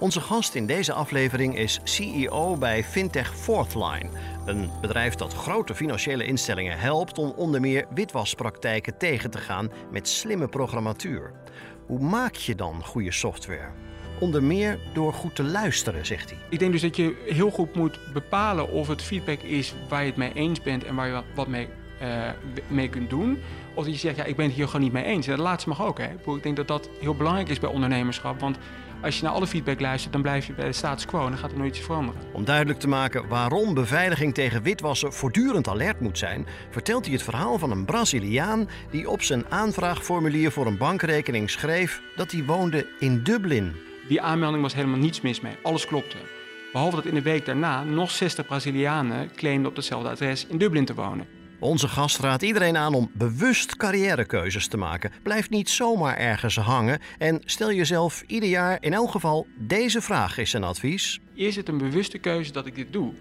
Onze gast in deze aflevering is CEO bij Fintech Fourthline, een bedrijf dat grote financiële instellingen helpt om onder meer witwaspraktijken tegen te gaan met slimme programmatuur. Hoe maak je dan goede software? Onder meer door goed te luisteren, zegt hij. Ik denk dus dat je heel goed moet bepalen of het feedback is waar je het mee eens bent en waar je wat mee, uh, mee kunt doen. Of dat je zegt, ja, ik ben het hier gewoon niet mee eens. En dat laatste mag ook. Hè. Ik denk dat dat heel belangrijk is bij ondernemerschap. Want als je naar alle feedback luistert, dan blijf je bij de status quo en dan gaat er nooit iets veranderen. Om duidelijk te maken waarom beveiliging tegen witwassen voortdurend alert moet zijn, vertelt hij het verhaal van een Braziliaan die op zijn aanvraagformulier voor een bankrekening schreef dat hij woonde in Dublin. Die aanmelding was helemaal niets mis mee, alles klopte. Behalve dat in de week daarna nog 60 Brazilianen claimden op hetzelfde adres in Dublin te wonen. Onze gast raadt iedereen aan om bewust carrièrekeuzes te maken. Blijf niet zomaar ergens hangen en stel jezelf ieder jaar in elk geval deze vraag is zijn advies. Is het een bewuste keuze dat ik dit doe?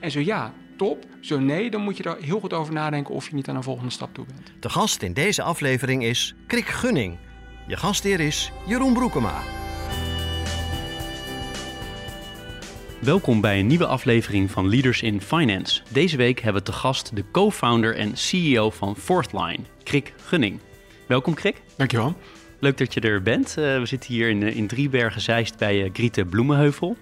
En zo ja, top. Zo nee, dan moet je er heel goed over nadenken of je niet aan een volgende stap toe bent. De gast in deze aflevering is Krik Gunning. Je gastheer is Jeroen Broekema. Welkom bij een nieuwe aflevering van Leaders in Finance. Deze week hebben we te gast de co-founder en CEO van Fourthline, Krik Gunning. Welkom Krik. Dankjewel. Leuk dat je er bent. Uh, we zitten hier in, in Driebergen Zeist bij uh, Griete Bloemenheuvel.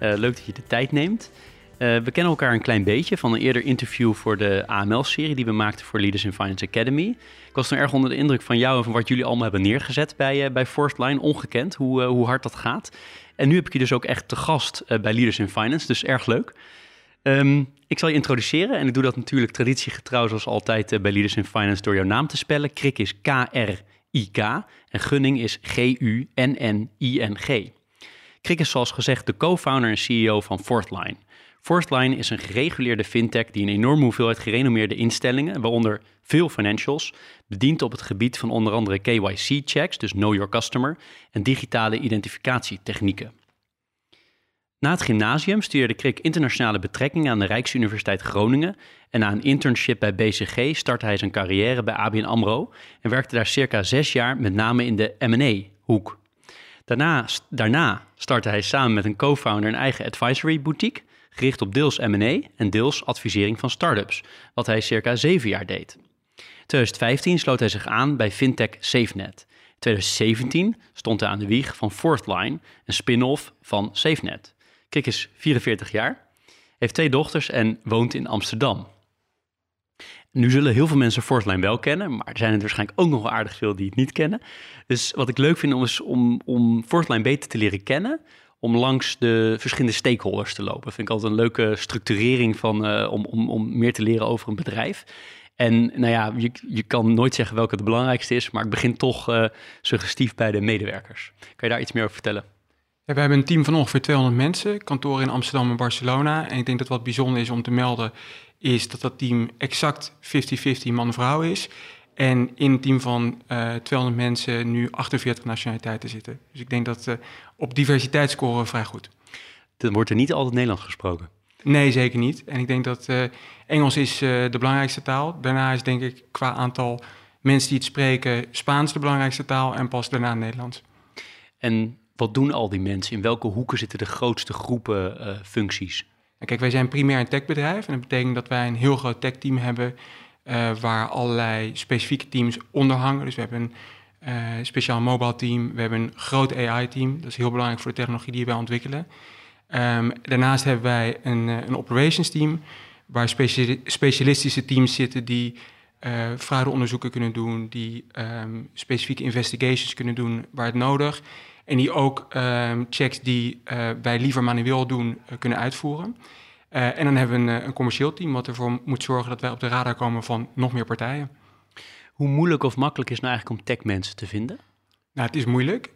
Uh, leuk dat je de tijd neemt. we kennen elkaar een klein beetje van een eerder interview voor de AML-serie die we maakten voor Leaders in Finance Academy. Ik was toen erg onder de indruk van jou en van wat jullie allemaal hebben neergezet bij, bij Fourthline. Ongekend hoe, hoe hard dat gaat. En nu heb ik je dus ook echt te gast uh, bij Leaders in Finance, dus erg leuk. Um, ik zal je introduceren en ik doe dat natuurlijk traditiegetrouw zoals altijd uh, bij Leaders in Finance door jouw naam te spellen. Krik is K-R-I-K en Gunning is G-U-N-N-I-N-G. Krik is zoals gezegd de co-founder en CEO van Fourthline. Fourthline is een gereguleerde fintech die een enorme hoeveelheid gerenommeerde instellingen, waaronder veel financials, bedient op het gebied van onder andere KYC-checks, dus Know Your Customer, en digitale identificatietechnieken. Na het gymnasium studeerde Krik internationale betrekkingen aan de Rijksuniversiteit Groningen en na een internship bij BCG startte hij zijn carrière bij ABN AMRO en werkte daar circa zes jaar met name in de M&A-hoek. Daarna, daarna startte hij samen met een co-founder een eigen advisory boutique gericht op deels M&A en deels advisering van startups, wat hij circa zeven jaar deed. 2015 sloot hij zich aan bij fintech SafeNet. In 2017 stond hij aan de wieg van Fourthline, een spin-off van SafeNet. Kik is 44 jaar, heeft twee dochters en woont in Amsterdam. Nu zullen heel veel mensen Fourthline wel kennen, maar er zijn er waarschijnlijk ook nog wel aardig veel die het niet kennen. Dus wat ik leuk vind is om, om Fourthline beter te leren kennen, om langs de verschillende stakeholders te lopen. Vind ik altijd een leuke structurering van, uh, om, om, om meer te leren over een bedrijf. En nou ja, je, je kan nooit zeggen welke het belangrijkste is, maar ik begin toch uh, suggestief bij de medewerkers. Kan je daar iets meer over vertellen? Ja, we hebben een team van ongeveer 200 mensen, kantoren in Amsterdam en Barcelona. En ik denk dat wat bijzonder is om te melden, is dat dat team exact 50-50 man-vrouw is. En in een team van uh, 200 mensen nu 48 nationaliteiten zitten. Dus ik denk dat uh, op diversiteit scoren vrij goed. Dan wordt er niet altijd Nederlands gesproken. Nee, zeker niet. En ik denk dat uh, Engels is uh, de belangrijkste taal. Daarna is denk ik qua aantal mensen die het spreken Spaans de belangrijkste taal en pas daarna Nederlands. En wat doen al die mensen? In welke hoeken zitten de grootste groepen uh, functies? kijk, wij zijn primair een techbedrijf en dat betekent dat wij een heel groot techteam hebben waar allerlei specifieke teams onder hangen. Dus we hebben een speciaal mobile team, we hebben een groot AI-team. Dat is heel belangrijk voor de technologie die wij ontwikkelen. Um, daarnaast hebben wij een, een operations team, waar specialistische teams zitten die uh, fraudeonderzoeken kunnen doen, die um, specifieke investigations kunnen doen waar het nodig, en die ook um, checks die uh, wij liever manueel doen uh, kunnen uitvoeren. en dan hebben we een, een commercieel team wat ervoor moet zorgen dat wij op de radar komen van nog meer partijen. Hoe moeilijk of makkelijk is nou eigenlijk om techmensen te vinden? Nou, het is moeilijk.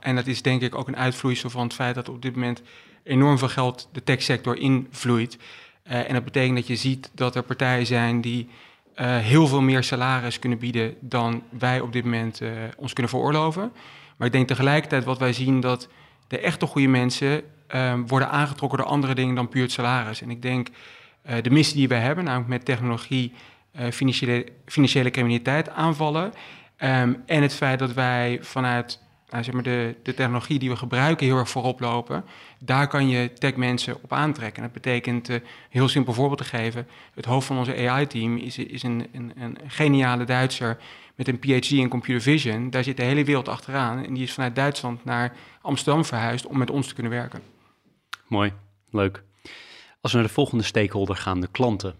En dat is denk ik ook een uitvloeisel van het feit dat op dit moment enorm veel geld de techsector invloeit. Uh, en dat betekent dat je ziet dat er partijen zijn die uh, heel veel meer salaris kunnen bieden dan wij op dit moment ons kunnen veroorloven. Maar ik denk tegelijkertijd wat wij zien dat de echte goede mensen worden aangetrokken door andere dingen dan puur het salaris. En ik denk de missie die wij hebben, namelijk met technologie financiële, financiële criminaliteit aanvallen Um, en het feit dat wij vanuit nou, zeg maar de, technologie die we gebruiken heel erg voorop lopen, daar kan je techmensen op aantrekken. dat betekent, uh, heel simpel voorbeeld te geven, het hoofd van onze AI-team is, is een, een, een, geniale Duitser met een PhD in computer vision. Daar zit de hele wereld achteraan en die is vanuit Duitsland naar Amsterdam verhuisd om met ons te kunnen werken. Mooi, leuk. Als we naar de volgende stakeholder gaan, de klanten.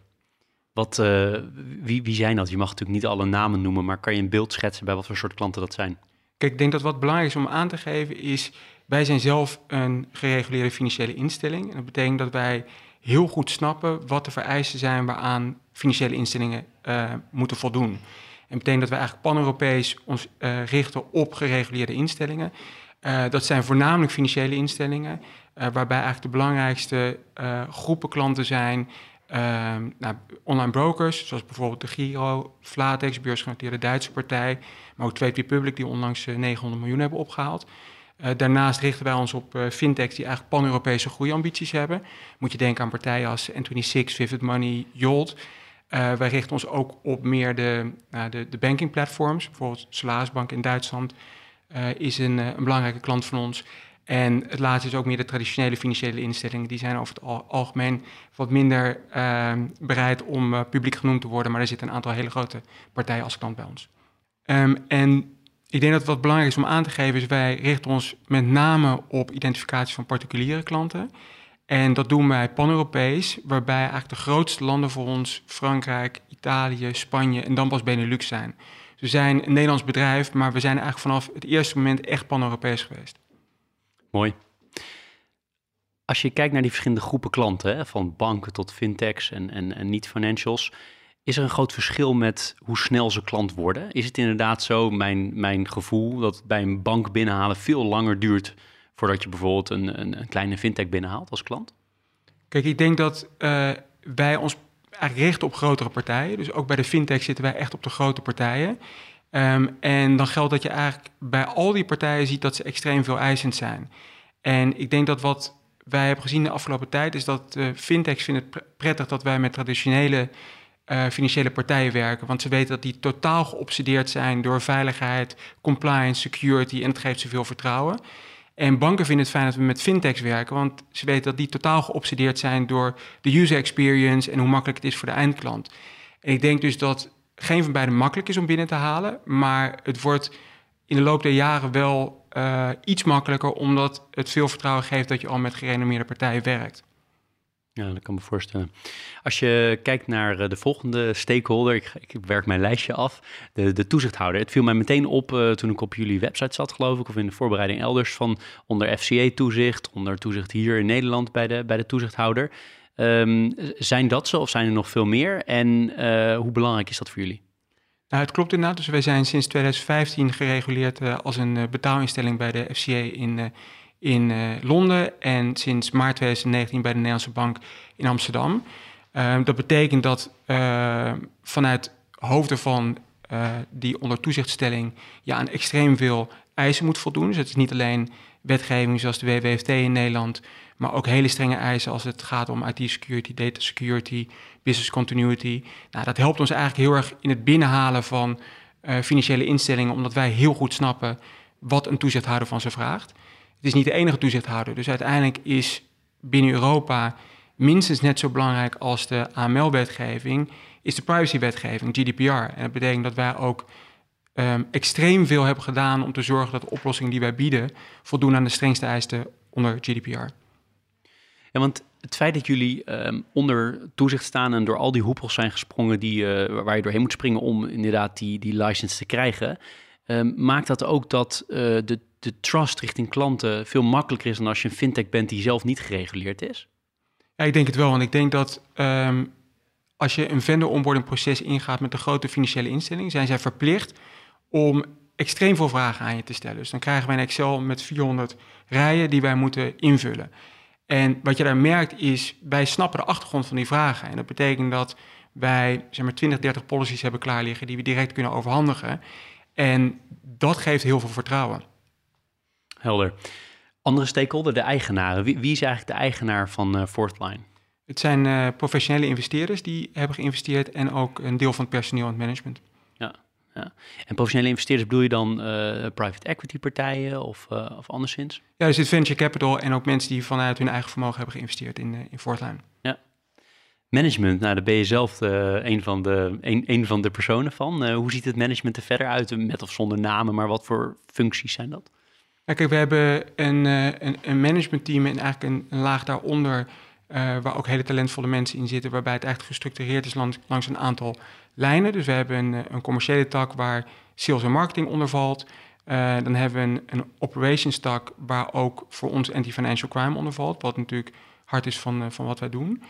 Wat, uh, wie, wie zijn dat? Je mag natuurlijk niet alle namen noemen, maar kan je een beeld schetsen bij wat voor soort klanten dat zijn? Ik denk dat wat belangrijk is om aan te geven is, wij zijn zelf een gereguleerde financiële instelling. En dat betekent dat wij heel goed snappen wat de vereisten zijn waaraan financiële instellingen uh, moeten voldoen. En dat betekent dat wij eigenlijk pan-Europees ons uh, richten op gereguleerde instellingen. Uh, dat zijn voornamelijk financiële instellingen, waarbij eigenlijk de belangrijkste groepen klanten zijn Ehm, nou, online brokers, zoals bijvoorbeeld de Giro, Flatex, beursgenoteerde Duitse partij, maar ook Trade Republic, die onlangs 900 eh, miljoen hebben opgehaald. Uh, daarnaast richten wij ons op uh, fintechs die eigenlijk pan-Europese groeiambities hebben. Moet je denken aan partijen als N26, Vivid Money, Yolt. Uh, wij richten ons ook op meer de, de, de banking platforms. Bijvoorbeeld Solarisbank in Duitsland is een belangrijke klant van ons. En het laatste is ook meer de traditionele financiële instellingen. Die zijn over het algemeen wat minder uh, bereid om uh, publiek genoemd te worden. Maar er zitten een aantal hele grote partijen als klant bij ons. Um, en ik denk dat wat belangrijk is om aan te geven is... wij richten ons met name op identificatie van particuliere klanten. En dat doen wij pan-Europees, waarbij eigenlijk de grootste landen voor ons... Frankrijk, Italië, Spanje en dan pas Benelux zijn. We zijn een Nederlands bedrijf, maar we zijn eigenlijk vanaf het eerste moment echt pan-Europees geweest. Mooi. Als je kijkt naar die verschillende groepen klanten, van banken tot fintechs en, en, en niet-financials, is er een groot verschil met hoe snel ze klant worden? Is het inderdaad zo, mijn, mijn gevoel, dat bij een bank binnenhalen veel langer duurt voordat je bijvoorbeeld een, een, een kleine fintech binnenhaalt als klant? Kijk, ik denk dat uh, wij ons richten op grotere partijen. Dus ook bij de fintech zitten wij echt op de grote partijen. Um, en dan geldt dat je eigenlijk bij al die partijen ziet dat ze extreem veel eisend zijn. En ik denk dat wat wij hebben gezien de afgelopen tijd is dat uh, fintechs vinden het prettig dat wij met traditionele uh, financiële partijen werken. Want ze weten dat die totaal geobsedeerd zijn door veiligheid, compliance, security en het geeft ze veel vertrouwen. En banken vinden het fijn dat we met fintechs werken, want ze weten dat die totaal geobsedeerd zijn door de user experience en hoe makkelijk het is voor de eindklant. En ik denk dus dat geen van beiden makkelijk is om binnen te halen, maar het wordt in de loop der jaren wel uh, iets makkelijker, omdat het veel vertrouwen geeft dat je al met gerenommeerde partijen werkt. Ja, dat kan me voorstellen. Als je kijkt naar eh, de volgende stakeholder, ik, ik werk mijn lijstje af, de, de toezichthouder. Het viel mij meteen op uh, toen ik op jullie website zat, geloof ik, of in de voorbereiding elders, van onder FCA-toezicht, onder toezicht hier in Nederland bij de, bij de toezichthouder. Um, zijn dat zo of zijn er nog veel meer? En uh, hoe belangrijk is dat voor jullie? Nou, het klopt inderdaad. Dus wij zijn sinds 2015 gereguleerd uh, als een uh, betaalinstelling bij de FCA in, in Londen. En sinds maart 2019 bij de Nederlandse Bank in Amsterdam. Ehm, dat betekent dat vanuit hoofden van die onder toezichtstelling ja, aan extreem veel eisen moet voldoen. Dus het is niet alleen wetgeving zoals de WWFT in Nederland, maar ook hele strenge eisen als het gaat om IT-security, data security, business continuity. Nou, dat helpt ons eigenlijk heel erg in het binnenhalen van uh, financiële instellingen, omdat wij heel goed snappen wat een toezichthouder van ze vraagt. Het is niet de enige toezichthouder, dus uiteindelijk is binnen Europa minstens net zo belangrijk als de AML-wetgeving, is de privacywetgeving, GDPR. En dat betekent dat wij ook um, extreem veel hebben gedaan om te zorgen dat de oplossingen die wij bieden voldoen aan de strengste eisen onder GDPR. Ja, want het feit dat jullie um, onder toezicht staan en door al die hoepels zijn gesprongen die, uh, waar je doorheen moet springen om inderdaad die, die license te krijgen, um, maakt dat ook dat uh, de, de trust richting klanten veel makkelijker is dan als je een fintech bent die zelf niet gereguleerd is? Ja, ik denk het wel. Want ik denk dat um, als je een vendor onboarding proces ingaat met een grote financiële instelling, zijn zij verplicht om extreem veel vragen aan je te stellen. Dus dan krijgen wij een Excel met 400 rijen die wij moeten invullen. En wat je daar merkt is, wij snappen de achtergrond van die vragen. En dat betekent dat wij zeg maar 20, 30 policies hebben klaar liggen die we direct kunnen overhandigen. En dat geeft heel veel vertrouwen. Helder. Andere stakeholder, de eigenaren. Wie, wie is eigenlijk de eigenaar van uh, Fourthline? Het zijn uh, professionele investeerders die hebben geïnvesteerd en ook een deel van het personeel en het management. Ja. En professionele investeerders bedoel je dan uh, private equity partijen of, of anderszins? Ja, er zit venture capital en ook mensen die vanuit hun eigen vermogen hebben geïnvesteerd in, in Fourthline. Ja. Management, nou daar ben je zelf een, van de, een, een van de personen van. hoe ziet het management er verder uit, met of zonder namen, maar wat voor functies zijn dat? Ja, kijk, we hebben een, een, een managementteam en eigenlijk een, een laag daaronder waar ook hele talentvolle mensen in zitten, waarbij het echt gestructureerd is langs, langs een aantal lijnen. Dus we hebben een, eh, een, commerciële tak waar sales en marketing onder valt. Uh, dan hebben we een, een operations tak waar ook voor ons anti-financial crime onder valt, wat natuurlijk hard is van, van wat wij doen.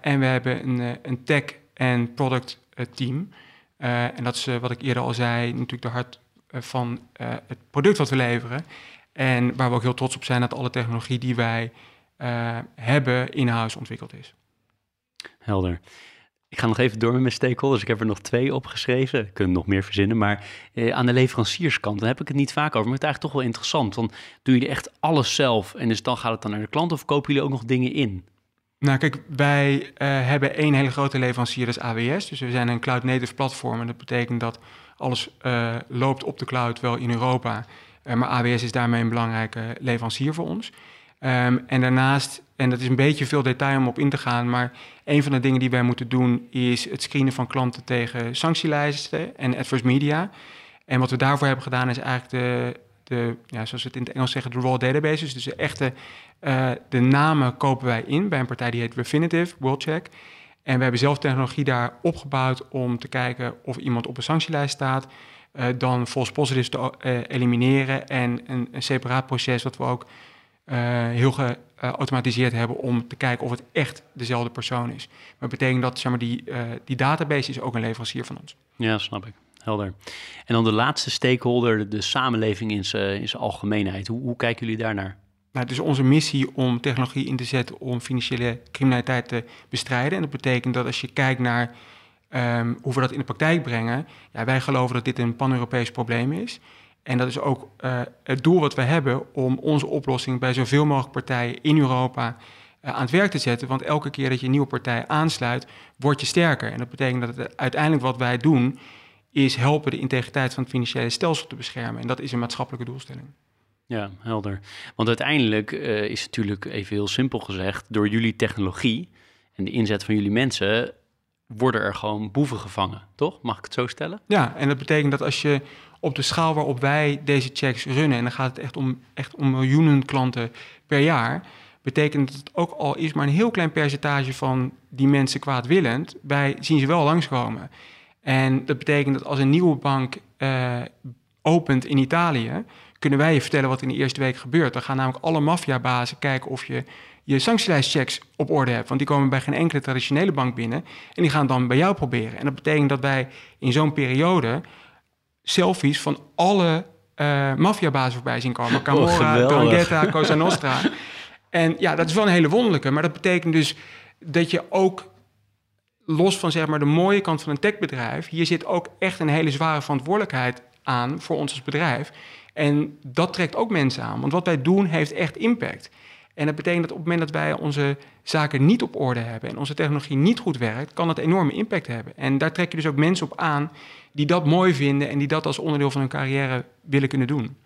en we hebben een, een tech en product team. en dat is wat ik eerder al zei, natuurlijk de hart van het product wat we leveren. En waar we ook heel trots op zijn dat alle technologie die wij hebben in-house ontwikkeld is. Helder. Ik ga nog even door met mijn stakeholders. Ik heb er nog twee opgeschreven. Ik kan nog meer verzinnen. Maar eh, aan de leverancierskant, dan heb ik het niet vaak over. Maar het is eigenlijk toch wel interessant. Dan doen jullie echt alles zelf. En dus dan gaat het dan naar de klant of kopen jullie ook nog dingen in? Nou, kijk, wij uh, hebben één hele grote leverancier, dat is AWS. Dus we zijn een cloud-native platform. En dat betekent dat alles uh, loopt op de cloud, wel in Europa. Uh, maar AWS is daarmee een belangrijke leverancier voor ons. Um, en daarnaast, en dat is een beetje veel detail om op in te gaan, maar een van de dingen die wij moeten doen is het screenen van klanten tegen sanctielijsten en adverse media. En wat we daarvoor hebben gedaan is eigenlijk de, de ja, zoals we het in het Engels zeggen, de raw databases. Dus de echte, uh, de namen kopen wij in bij een partij die heet Refinitiv, WorldCheck. En we hebben zelf technologie daar opgebouwd om te kijken of iemand op een sanctielijst staat. Uh, dan false positives te uh, elimineren en een, een separaat proces wat we ook heel geautomatiseerd hebben om te kijken of het echt dezelfde persoon is. Maar dat betekent dat zeg maar, die, uh, die database is ook een leverancier van ons. Ja, snap ik. Helder. En dan de laatste stakeholder, de samenleving in zijn algemeenheid. Hoe, hoe kijken jullie daarnaar? Nou, het is onze missie om technologie in te zetten om financiële criminaliteit te bestrijden. En dat betekent dat als je kijkt naar um, hoe we dat in de praktijk brengen, ja, wij geloven dat dit een pan-Europees probleem is. En dat is ook uh, het doel wat we hebben om onze oplossing bij zoveel mogelijk partijen in Europa uh, aan het werk te zetten. Want elke keer dat je een nieuwe partij aansluit, word je sterker. En dat betekent dat het uiteindelijk wat wij doen, is helpen de integriteit van het financiële stelsel te beschermen. En dat is een maatschappelijke doelstelling. Ja, helder. Want uiteindelijk uh, is natuurlijk even heel simpel gezegd, door jullie technologie en de inzet van jullie mensen, worden er gewoon boeven gevangen, toch? Mag ik het zo stellen? Ja, en dat betekent dat als je op de schaal waarop wij deze checks runnen, en dan gaat het echt om, echt om miljoenen klanten per jaar, betekent dat het ook al is maar een heel klein percentage van die mensen kwaadwillend, wij zien ze wel langskomen. En dat betekent dat als een nieuwe bank uh, opent in Italië, kunnen wij je vertellen wat in de eerste week gebeurt. Dan gaan namelijk alle maffiabazen kijken of je je sanctielijstchecks op orde hebt. Want die komen bij geen enkele traditionele bank binnen. En die gaan dan bij jou proberen. En dat betekent dat wij in zo'n periode selfies van alle uh, maffiabazen voorbij zien komen. Oh, Camorra, oh, Cosa Nostra. en ja, dat is wel een hele wonderlijke. Maar dat betekent dus dat je ook los van zeg maar de mooie kant van een techbedrijf, hier zit ook echt een hele zware verantwoordelijkheid aan voor ons als bedrijf. En dat trekt ook mensen aan, want wat wij doen heeft echt impact. En dat betekent dat op het moment dat wij onze zaken niet op orde hebben en onze technologie niet goed werkt, kan dat enorme impact hebben. En daar trek je dus ook mensen op aan die dat mooi vinden en die dat als onderdeel van hun carrière willen kunnen doen.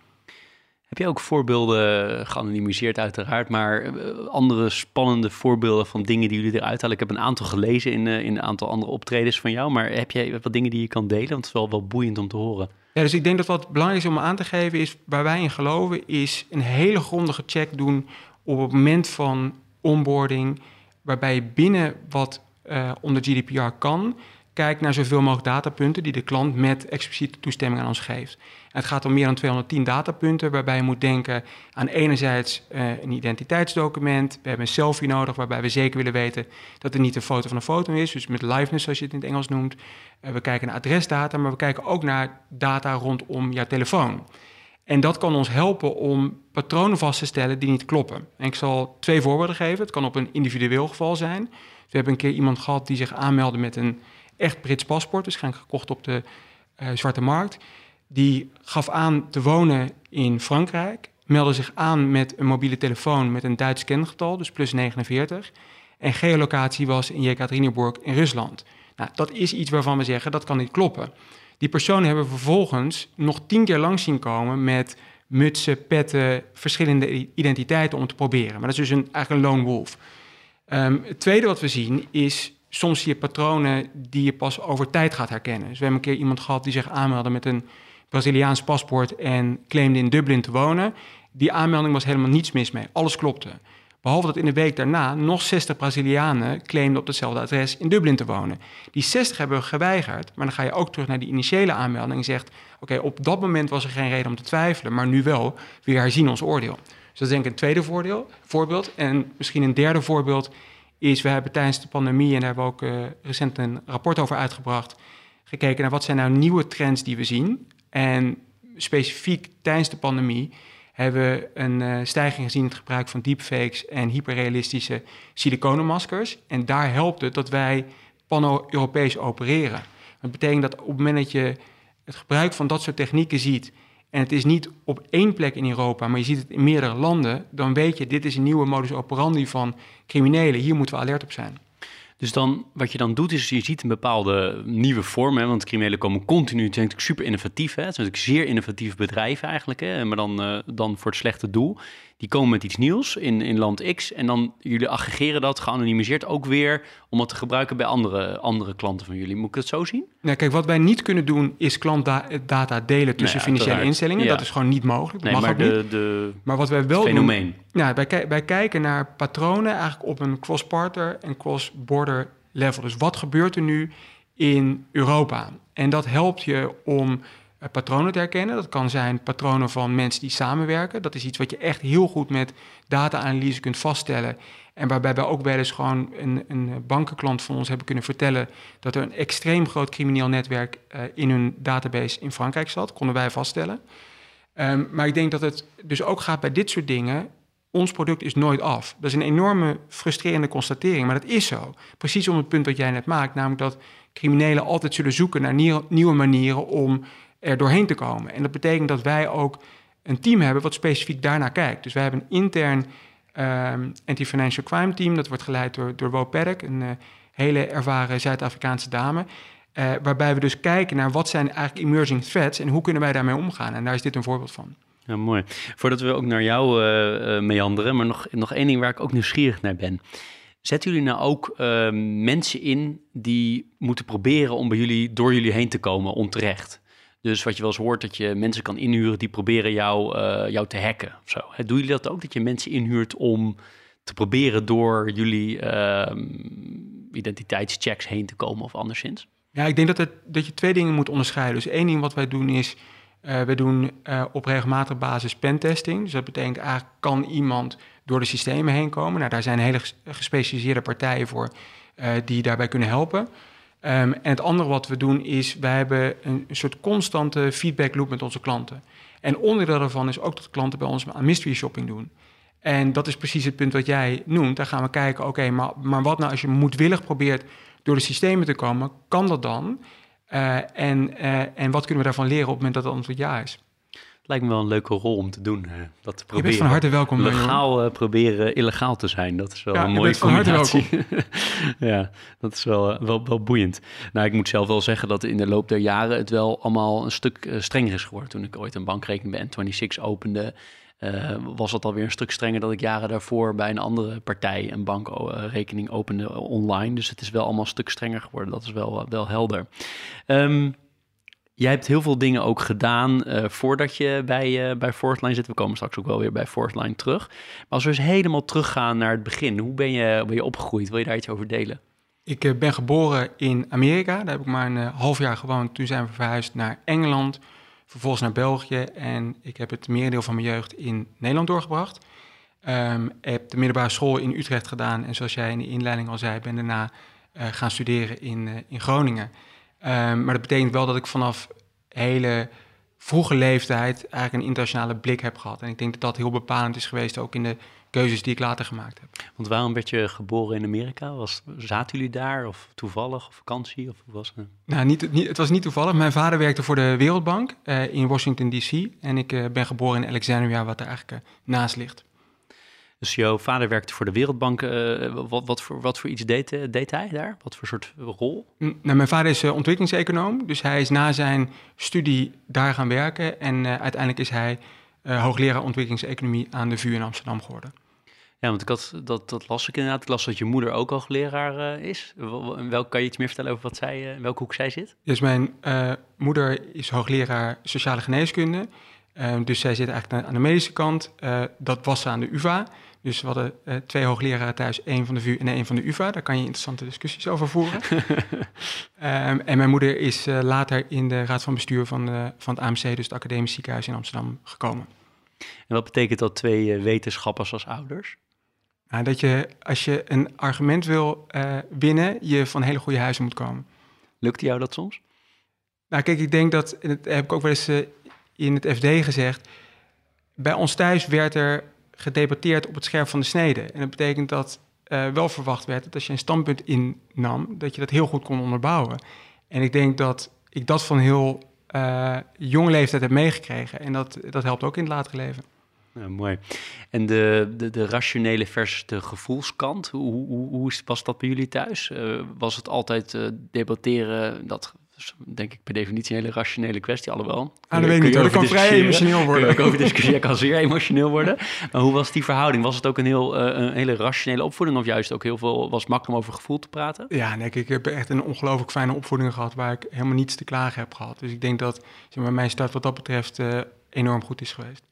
Heb je ook voorbeelden, geanonimiseerd uiteraard, maar eh, andere spannende voorbeelden van dingen die jullie eruit halen? Ik heb een aantal gelezen in, eh, in een aantal andere optredens van jou, maar heb jij wat dingen die je kan delen? Want het is wel, wel boeiend om te horen. Ja, dus ik denk dat wat belangrijk is om aan te geven is, waar wij in geloven, is een hele grondige check doen op het moment van onboarding, waarbij je binnen wat uh, onder GDPR kan, kijkt naar zoveel mogelijk datapunten die de klant met expliciete toestemming aan ons geeft. het gaat om meer dan 210 datapunten, waarbij je moet denken aan enerzijds uh, een identiteitsdocument. We hebben een selfie nodig, waarbij we zeker willen weten dat het niet een foto van een foto is, dus met liveness zoals je het in het Engels noemt. Uh, we kijken naar adresdata, maar we kijken ook naar data rondom jouw telefoon. En dat kan ons helpen om patronen vast te stellen die niet kloppen. En ik zal twee voorbeelden geven. Het kan op een individueel geval zijn. We hebben een keer iemand gehad die zich aanmeldde met een echt Brits paspoort, waarschijnlijk gekocht op de uh, zwarte markt. Die gaf aan te wonen in Frankrijk, meldde zich aan met een mobiele telefoon met een Duits kengetal, dus plus 49. En geolocatie was in Jekaterinburg in Rusland. Nou, dat is iets waarvan we zeggen dat kan niet kloppen. Die personen hebben vervolgens nog tien keer langs zien komen met mutsen, petten, verschillende identiteiten om te proberen. Maar dat is dus een, eigenlijk een lone wolf. Um, het tweede wat we zien is soms zie je patronen die je pas over tijd gaat herkennen. Dus we hebben een keer iemand gehad die zich aanmeldde met een Braziliaans paspoort en claimde in Dublin te wonen. Die aanmelding was helemaal niets mis mee. Alles klopte. Behalve dat in de week daarna nog 60 Brazilianen claimden op hetzelfde adres in Dublin te wonen. Die 60 hebben we geweigerd, maar dan ga je ook terug naar die initiële aanmelding en zegt: Oké, op dat moment was er geen reden om te twijfelen, maar nu wel, we herzien ons oordeel. Dus dat is denk ik een tweede voordeel, voorbeeld. En misschien een derde voorbeeld is: we hebben tijdens de pandemie, en daar hebben we ook uh, recent een rapport over uitgebracht, gekeken naar wat zijn nou nieuwe trends die we zien. En specifiek tijdens de pandemie hebben we een uh, stijging gezien in het gebruik van deepfakes en hyperrealistische siliconenmaskers. En daar helpt het dat wij pan-Europees opereren. Dat betekent dat op het moment dat je het gebruik van dat soort technieken ziet, en het is niet op één plek in Europa, maar je ziet het in meerdere landen, dan weet je, dit is een nieuwe modus operandi van criminelen. Hier moeten we alert op zijn. Dus dan, wat je dan doet, is je ziet een bepaalde nieuwe vorm. Hè, want criminelen komen continu, het is natuurlijk super innovatief. Hè, het zijn natuurlijk zeer innovatief bedrijven eigenlijk. Hè, maar dan, uh, dan voor het slechte doel. Die komen met iets nieuws in, in land X. En dan jullie aggregeren dat geanonimiseerd ook weer om dat te gebruiken bij andere, andere klanten van jullie. Moet ik het zo zien? Nou, kijk, wat wij niet kunnen doen is klantdata delen tussen financiële instellingen. Dat is gewoon niet mogelijk. Dat mag maar ook de, niet. De maar wat wij wel fenomeen. doen... Ja, wij, wij kijken naar patronen eigenlijk op een cross-partner en cross-border level. Dus wat gebeurt er nu in Europa? En dat helpt je om patronen te herkennen. Dat kan zijn patronen van mensen die samenwerken. Dat is iets wat je echt heel goed met data-analyse kunt vaststellen. En waarbij we ook wel eens gewoon een, een bankenklant van ons hebben kunnen vertellen dat er een extreem groot crimineel netwerk uh, in hun database in Frankrijk zat. Konden wij vaststellen. Um, maar ik denk dat het dus ook gaat bij dit soort dingen. Ons product is nooit af. Dat is een enorme frustrerende constatering, maar dat is zo. Precies om het punt wat jij net maakt, namelijk dat criminelen altijd zullen zoeken naar nieuwe manieren om er doorheen te komen. En dat betekent dat wij ook een team hebben wat specifiek daarnaar kijkt. Dus wij hebben een intern um, anti-financial crime team. Dat wordt geleid door, door Wo Perk, een uh, hele ervaren Zuid-Afrikaanse dame. Uh, waarbij we dus kijken naar wat zijn eigenlijk emerging threats en hoe kunnen wij daarmee omgaan. En daar is dit een voorbeeld van. Ja, mooi. Voordat we ook naar jou uh, meanderen, maar nog, nog één ding waar ik ook nieuwsgierig naar ben. Zetten jullie nou ook uh, mensen in die moeten proberen om bij jullie, door jullie heen te komen onterecht? Dus wat je wel eens hoort, dat je mensen kan inhuren die proberen jou, uh, jou te hacken of zo. Doen jullie dat ook, dat je mensen inhuurt om te proberen door jullie uh, identiteitschecks heen te komen of anderszins? Ja, ik denk dat, het, dat je twee dingen moet onderscheiden. Dus één ding wat wij doen is, uh, we doen uh, op regelmatige basis pentesting. Dus dat betekent eigenlijk, kan iemand door de systemen heen komen? Nou, daar zijn hele gespecialiseerde partijen voor die daarbij kunnen helpen. Um, en het andere wat we doen is, wij hebben een, soort constante feedback loop met onze klanten. En onderdeel daarvan is ook dat klanten bij ons aan mystery shopping doen. En dat is precies het punt wat jij noemt. Daar gaan we kijken, oké, maar, maar wat nou als je moedwillig probeert door de systemen te komen, kan dat dan? Uh, en, uh, en wat kunnen we daarvan leren op het moment dat het antwoord ja is? Lijkt me wel een leuke rol om te doen. Dat te proberen. Je bent van harte welkom. Legaal uh, proberen illegaal te zijn. Dat is wel ja, een mooie combinatie. ja, dat is wel, uh, wel, wel boeiend. Nou, ik moet zelf wel zeggen dat in de loop der jaren het wel allemaal een stuk strenger is geworden. Toen ik ooit een bankrekening bij N26 opende, was het alweer een stuk strenger dat ik jaren daarvoor bij een andere partij een bankrekening opende online. Dus het is wel allemaal een stuk strenger geworden. Dat is wel, wel helder. Um, Jij hebt heel veel dingen ook gedaan uh, voordat je bij, uh, bij Forthline zit. We komen straks ook wel weer bij Forthline terug. Maar als we eens helemaal teruggaan naar het begin. Hoe ben je, ben je opgegroeid? Wil je daar iets over delen? Ik eh, ben geboren in Amerika. Daar heb ik maar een half jaar gewoond. Toen zijn we verhuisd naar Engeland, vervolgens naar België. En ik heb het merendeel van mijn jeugd in Nederland doorgebracht. Um, heb de middelbare school in Utrecht gedaan. En zoals jij in de inleiding al zei, ben daarna gaan studeren in, in Groningen. Um, maar dat betekent wel dat ik vanaf hele vroege leeftijd eigenlijk een internationale blik heb gehad. En ik denk dat dat heel bepalend is geweest, ook in de keuzes die ik later gemaakt heb. Want waarom werd je geboren in Amerika? Was, zaten jullie daar of toevallig of vakantie? Of was het? Nou, niet, niet, het was niet toevallig. Mijn vader werkte voor de Wereldbank uh, in Washington D.C. En ik uh, ben geboren in Alexandria, wat er eigenlijk uh, naast ligt. Jouw vader werkte voor de Wereldbank. wat, wat, voor, wat voor iets deed, deed hij daar? Wat voor soort rol? Nou, mijn vader is ontwikkelingseconoom. Dus hij is na zijn studie daar gaan werken. En uiteindelijk is hij hoogleraar ontwikkelingseconomie aan de VU in Amsterdam geworden. Ja, want ik had, dat, dat las ik inderdaad. Ik las dat je moeder ook al leraar uh, is. Welk, kan je iets meer vertellen over wat zij, uh, welke hoek zij zit? Dus mijn uh, moeder is hoogleraar sociale geneeskunde. dus zij zit eigenlijk aan de medische kant. dat was ze aan de UvA. Dus we hadden twee hoogleraren thuis, één van de VU en één van de UvA. Daar kan je interessante discussies over voeren. um, en mijn moeder is later in de raad van bestuur van, van het AMC, dus het Academisch Ziekenhuis in Amsterdam, gekomen. En wat betekent dat twee wetenschappers als ouders? Nou, dat je, als je een argument wil winnen, je van hele goede huizen moet komen. Lukt jou dat soms? Nou, kijk, ik denk dat, en dat heb ik ook wel eens in het FD gezegd, bij ons thuis werd er gedebatteerd op het scherp van de snede. En dat betekent dat uh, wel verwacht werd dat als je een standpunt innam, dat je dat heel goed kon onderbouwen. En ik denk dat ik dat van heel jonge leeftijd heb meegekregen. En dat, dat helpt ook in het latere leven. Mooi. En de, de, de rationele versus de gevoelskant, hoe, hoe, hoe was dat bij jullie thuis? Uh, was het altijd uh, debatteren, dat is denk ik per definitie een hele rationele kwestie, alhoewel. Ah, dat weet ik niet, dat kan vrij emotioneel worden. Kun over discussiëren, kan zeer emotioneel worden. Maar hoe was die verhouding? Was het ook een, heel, uh, een hele rationele opvoeding of juist ook heel veel, was het makkelijk om over gevoel te praten? Ja, nee, ik heb echt een ongelooflijk fijne opvoeding gehad waar ik helemaal niets te klagen heb gehad. Dus ik denk dat zeg maar, mijn start wat dat betreft enorm goed is geweest.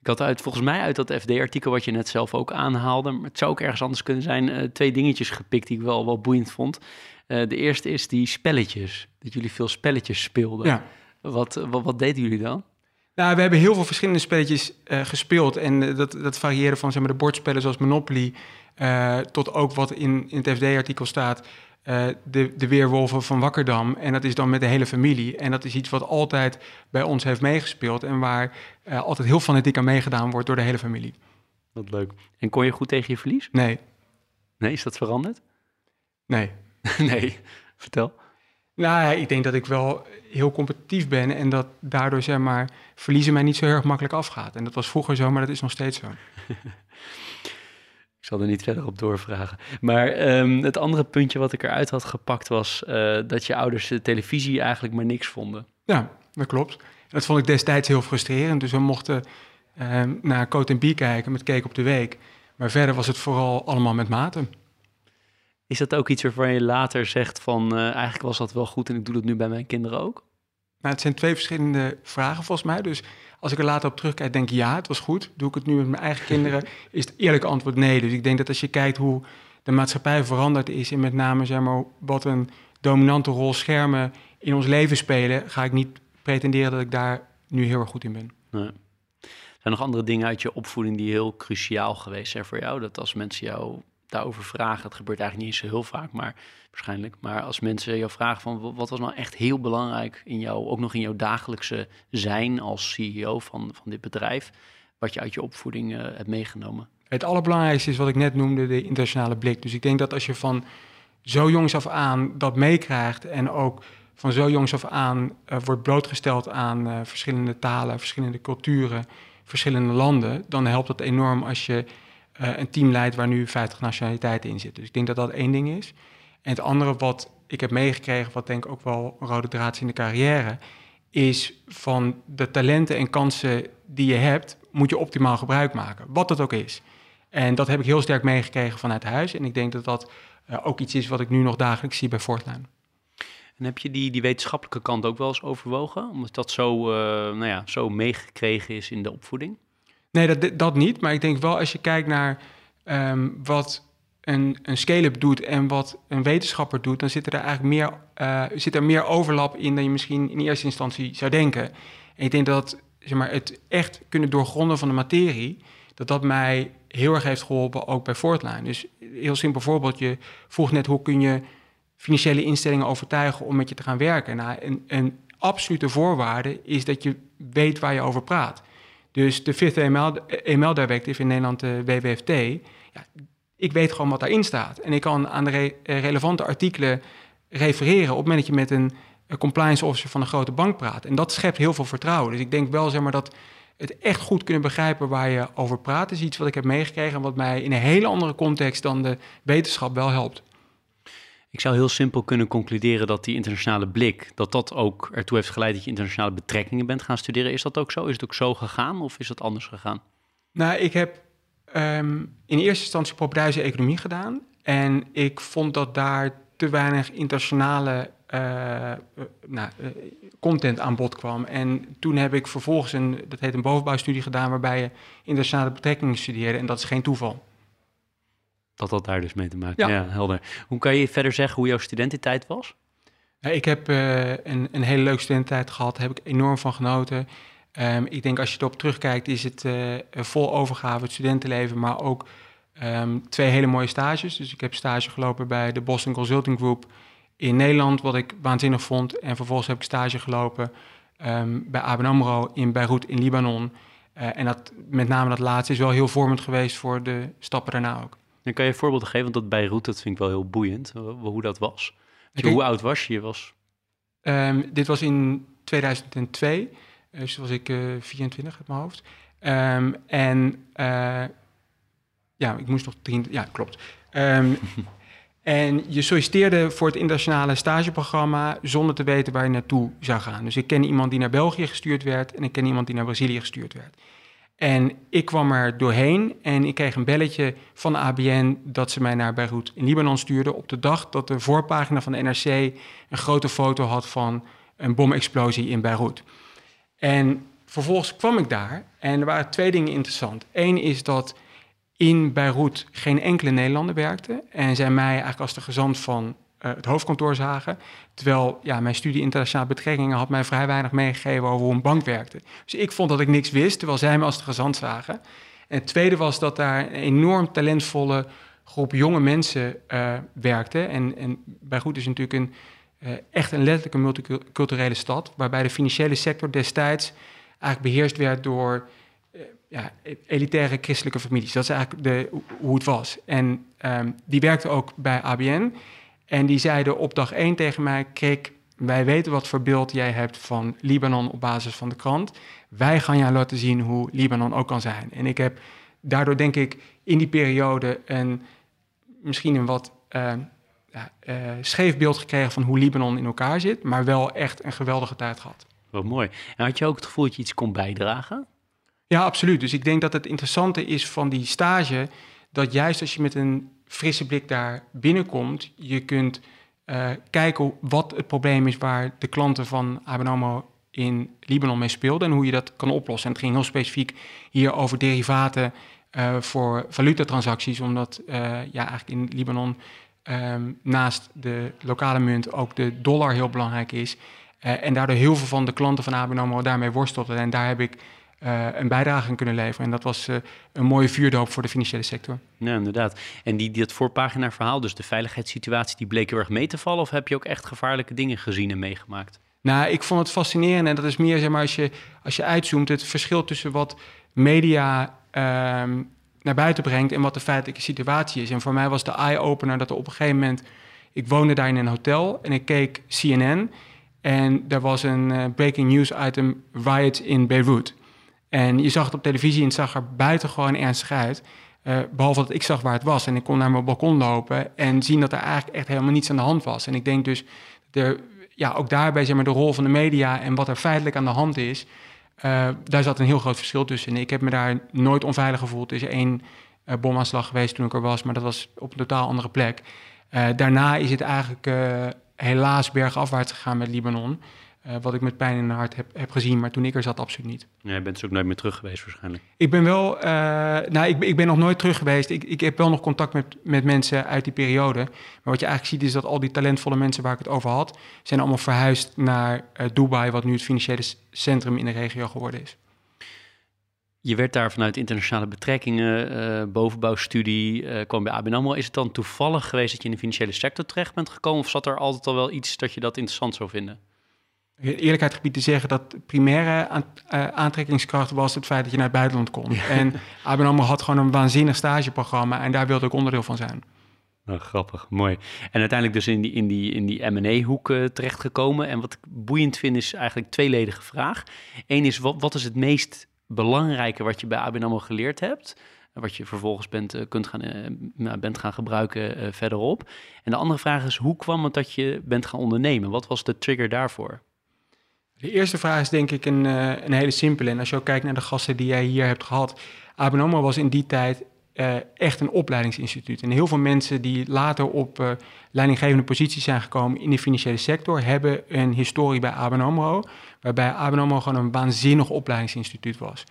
Ik had uit, volgens mij uit dat FD-artikel wat je net zelf ook aanhaalde, maar het zou ook ergens anders kunnen zijn, uh, twee dingetjes gepikt die ik wel, wel boeiend vond. De eerste is die spelletjes, dat jullie veel spelletjes speelden. Ja. Wat, wat, wat deden jullie dan? Nou, we hebben heel veel verschillende spelletjes uh, gespeeld. En dat, dat varieerde van zeg maar, de bordspellen zoals Monopoly... tot ook wat in, in het FD-artikel staat... De, de weerwolven van Wakkerdam. En dat is dan met de hele familie. En dat is iets wat altijd bij ons heeft meegespeeld. En waar altijd heel fanatiek aan meegedaan wordt door de hele familie. Wat leuk. En kon je goed tegen je verlies? Nee. Nee, is dat veranderd? Nee. nee, vertel. Nou, ik denk dat ik wel heel competitief ben en dat daardoor zeg maar verliezen mij niet zo heel erg makkelijk afgaat. En dat was vroeger zo, maar dat is nog steeds zo. Ik zal er niet verder op doorvragen. Maar um, het andere puntje wat ik eruit had gepakt was uh, dat je ouders de televisie eigenlijk maar niks vonden. Ja, dat klopt. Dat vond ik destijds heel frustrerend. Dus we mochten um, naar Coat en kijken met Keek op de Week. Maar verder was het vooral allemaal met maten. Is dat ook iets waarvan je later zegt van uh, eigenlijk was dat wel goed en ik doe dat nu bij mijn kinderen ook? Nou, het zijn twee verschillende vragen volgens mij. Dus als ik er later op terugkijk, denk ik ja, het was goed. Doe ik het nu met mijn eigen kinderen? Is het eerlijke antwoord nee. Dus ik denk dat als je kijkt hoe de maatschappij veranderd is... en met name zeg maar, wat een dominante rol schermen in ons leven spelen... ga ik niet pretenderen dat ik daar nu heel erg goed in ben. Nee. Zijn er nog andere dingen uit je opvoeding die heel cruciaal geweest zijn voor jou? Dat als mensen jou daarover vragen, dat gebeurt eigenlijk niet zo heel vaak, maar waarschijnlijk. Maar als mensen jou vragen van wat was nou echt heel belangrijk in jou, ook nog in jouw dagelijkse zijn als CEO van, van dit bedrijf, wat je uit je opvoeding uh, hebt meegenomen? Het allerbelangrijkste is wat ik net noemde, de internationale blik. Dus ik denk dat als je van zo jongs af aan dat meekrijgt en ook van zo jongs af aan uh, wordt blootgesteld aan uh, verschillende talen, verschillende culturen, verschillende landen, dan helpt dat enorm als je uh, een team leidt waar nu 50 nationaliteiten in zitten. Dus ik denk dat dat één ding is. En het andere wat ik heb meegekregen, wat denk ik ook wel een rode draad in de carrière, is van de talenten en kansen die je hebt, moet je optimaal gebruik maken. Wat dat ook is. En dat heb ik heel sterk meegekregen vanuit huis. En ik denk dat dat uh, ook iets is wat ik nu nog dagelijks zie bij Fortline. En heb je die, die wetenschappelijke kant ook wel eens overwogen? Omdat dat zo, uh, nou ja, zo meegekregen is in de opvoeding? Nee, dat, dat niet. Maar ik denk wel als je kijkt naar um, wat een, een scale-up doet en wat een wetenschapper doet, dan zit er eigenlijk meer, uh, zit er meer overlap in dan je misschien in eerste instantie zou denken. En ik denk dat zeg maar, het echt kunnen doorgronden van de materie, dat dat mij heel erg heeft geholpen, ook bij Fortline. Dus heel simpel voorbeeld, je vroeg net hoe kun je financiële instellingen overtuigen om met je te gaan werken. Nou, een, een absolute voorwaarde is dat je weet waar je over praat. Dus de Fifth email Directive in Nederland, de WWFT, ja, ik weet gewoon wat daarin staat. En ik kan aan de eh, relevante artikelen refereren op het moment dat je met een, compliance officer van een grote bank praat. En dat schept heel veel vertrouwen. Dus ik denk wel zeg maar, dat het echt goed kunnen begrijpen waar je over praat, is iets wat ik heb meegekregen en wat mij in een hele andere context dan de wetenschap wel helpt. Ik zou heel simpel kunnen concluderen dat die internationale blik, dat dat ook ertoe heeft geleid dat je internationale betrekkingen bent gaan studeren. Is dat ook zo? Is het ook zo gegaan of is het anders gegaan? Nou, ik heb um, in eerste instantie propeduize economie gedaan. En ik vond dat daar te weinig internationale uh, nou, uh, content aan bod kwam. En toen heb ik vervolgens een, dat heet een bovenbouwstudie gedaan, waarbij je internationale betrekkingen studeerde. En dat is geen toeval. Dat had daar dus mee te maken. Ja. helder. Hoe kan je verder zeggen hoe jouw studententijd was? ik heb uh, een, een hele leuke studententijd gehad. Daar heb ik enorm van genoten. Um, ik denk als je erop terugkijkt, is het uh, vol overgave, het studentenleven, maar ook um, twee hele mooie stages. Dus ik heb stage gelopen bij de Boston Consulting Group in Nederland, wat ik waanzinnig vond. En vervolgens heb ik stage gelopen um, bij ABN AMRO in Beirut in Libanon. Uh, en dat, met name dat laatste is wel heel vormend geweest voor de stappen daarna ook. Dan kan je voorbeelden geven, want dat Beirut, dat vind ik wel heel boeiend, hoe dat was. Okay. Hoe oud was je? je was... Um, dit was in 2002, dus was ik uh, 24 uit mijn hoofd. Um, en uh, ja, ik moest nog drie, ja, klopt. Um, en je solliciteerde voor het internationale stageprogramma zonder te weten waar je naartoe zou gaan. Dus ik ken iemand die naar België gestuurd werd en ik ken iemand die naar Brazilië gestuurd werd. En ik kwam er doorheen en ik kreeg een belletje van de ABN dat ze mij naar Beirut in Libanon stuurden op de dag dat de voorpagina van de NRC een grote foto had van een bomexplosie in Beirut. En vervolgens kwam ik daar en er waren twee dingen interessant. Eén is dat in Beirut geen enkele Nederlander werkte en zij mij eigenlijk als de gezant van het hoofdkantoor zagen. Terwijl ja, mijn studie internationale betrekkingen had mij vrij weinig meegegeven over hoe een bank werkte. Dus ik vond dat ik niks wist, terwijl zij me als de gezant zagen. En het tweede was dat daar een enorm talentvolle groep jonge mensen uh, werkte. En, en Beirut is natuurlijk een, uh, echt een letterlijke multiculturele stad, waarbij de financiële sector destijds eigenlijk beheerst werd door ja, elitaire christelijke families. Dat is eigenlijk de, hoe het was. En um, die werkte ook bij ABN. En die zeiden op dag één tegen mij: Kijk, wij weten wat voor beeld jij hebt van Libanon op basis van de krant. Wij gaan jou laten zien hoe Libanon ook kan zijn. En ik heb daardoor, denk ik, in die periode een, misschien een wat uh, ja, uh, scheef beeld gekregen van hoe Libanon in elkaar zit, maar wel echt een geweldige tijd gehad. Wat mooi. En had je ook het gevoel dat je iets kon bijdragen? Ja, absoluut. Dus ik denk dat het interessante is van die stage, dat juist als je met een frisse blik daar binnenkomt, je kunt uh, kijken wat het probleem is waar de klanten van ABN in Libanon mee speelden en hoe je dat kan oplossen. En het ging heel specifiek hier over derivaten uh, voor valutatransacties, omdat uh, ja, eigenlijk in Libanon um, naast de lokale munt ook de dollar heel belangrijk is. en daardoor heel veel van de klanten van ABN daarmee worstelden. En daar heb ik uh, een bijdrage aan kunnen leveren. En dat was uh, een mooie vuurdoop voor de financiële sector. Ja, inderdaad. En die, dat voorpagina verhaal, dus de veiligheidssituatie, die bleek heel erg mee te vallen? Of heb je ook echt gevaarlijke dingen gezien en meegemaakt? Nou, ik vond het fascinerend en dat is meer, zeg maar, als je, als je uitzoomt, het verschil tussen wat media ehm, naar buiten brengt en wat de feitelijke situatie is. En voor mij was de eye-opener dat er op een gegeven moment, ik woonde daar in een hotel en ik keek CNN en er was een uh, breaking news item, riots in Beirut. En je zag het op televisie en het zag er buitengewoon ernstig uit. Uh, behalve dat ik zag waar het was. En ik kon naar mijn balkon lopen en zien dat er eigenlijk echt helemaal niets aan de hand was. En ik denk dus, ja, ook daarbij zeg maar, de rol van de media en wat er feitelijk aan de hand is, uh, daar zat een heel groot verschil tussen. ik heb me daar nooit onveilig gevoeld. Er is één uh, bomaanslag geweest toen ik er was, maar dat was op een totaal andere plek. daarna is het eigenlijk helaas bergafwaarts gegaan met Libanon. Eh, wat ik met pijn in mijn hart heb, heb gezien. Maar toen ik er zat, absoluut niet. Ja, je bent dus ook nooit meer terug geweest waarschijnlijk. Ik ben wel, uh, nou, ik, ik ben nog nooit terug geweest. Ik, ik heb wel nog contact met, met mensen uit die periode. Maar wat je eigenlijk ziet is dat al die talentvolle mensen waar ik het over had, zijn allemaal verhuisd naar uh, Dubai, wat nu het financiële centrum in de regio geworden is. Je werd daar vanuit internationale betrekkingen, bovenbouwstudie, kwam bij ABN AMRO. Is het dan toevallig geweest dat je in de financiële sector terecht bent gekomen? Of zat er altijd al wel iets dat je dat interessant zou vinden? Eerlijkheid gebied te zeggen dat primaire aan, uh, aantrekkingskracht was het feit dat je naar het buitenland kon. Ja. En ABN AMRO had gewoon een waanzinnig stageprogramma en daar wilde ik onderdeel van zijn. Nou, grappig, mooi. En uiteindelijk dus in die, in die, in die M&A-hoek uh, terechtgekomen. En wat ik boeiend vind is eigenlijk tweeledige vraag. Eén is, wat, wat is het meest belangrijke wat je bij ABN AMRO geleerd hebt? Wat je vervolgens bent, uh, kunt gaan, uh, bent gaan gebruiken verderop. En de andere vraag is, hoe kwam het dat je bent gaan ondernemen? Wat was de trigger daarvoor? De eerste vraag is denk ik een, een hele simpele. En als je ook kijkt naar de gasten die jij hier hebt gehad. ABN AMRO was in die tijd uh, echt een opleidingsinstituut. En heel veel mensen die later op uh, leidinggevende posities zijn gekomen in de financiële sector, hebben een historie bij ABN AMRO, waarbij ABN gewoon een waanzinnig opleidingsinstituut was.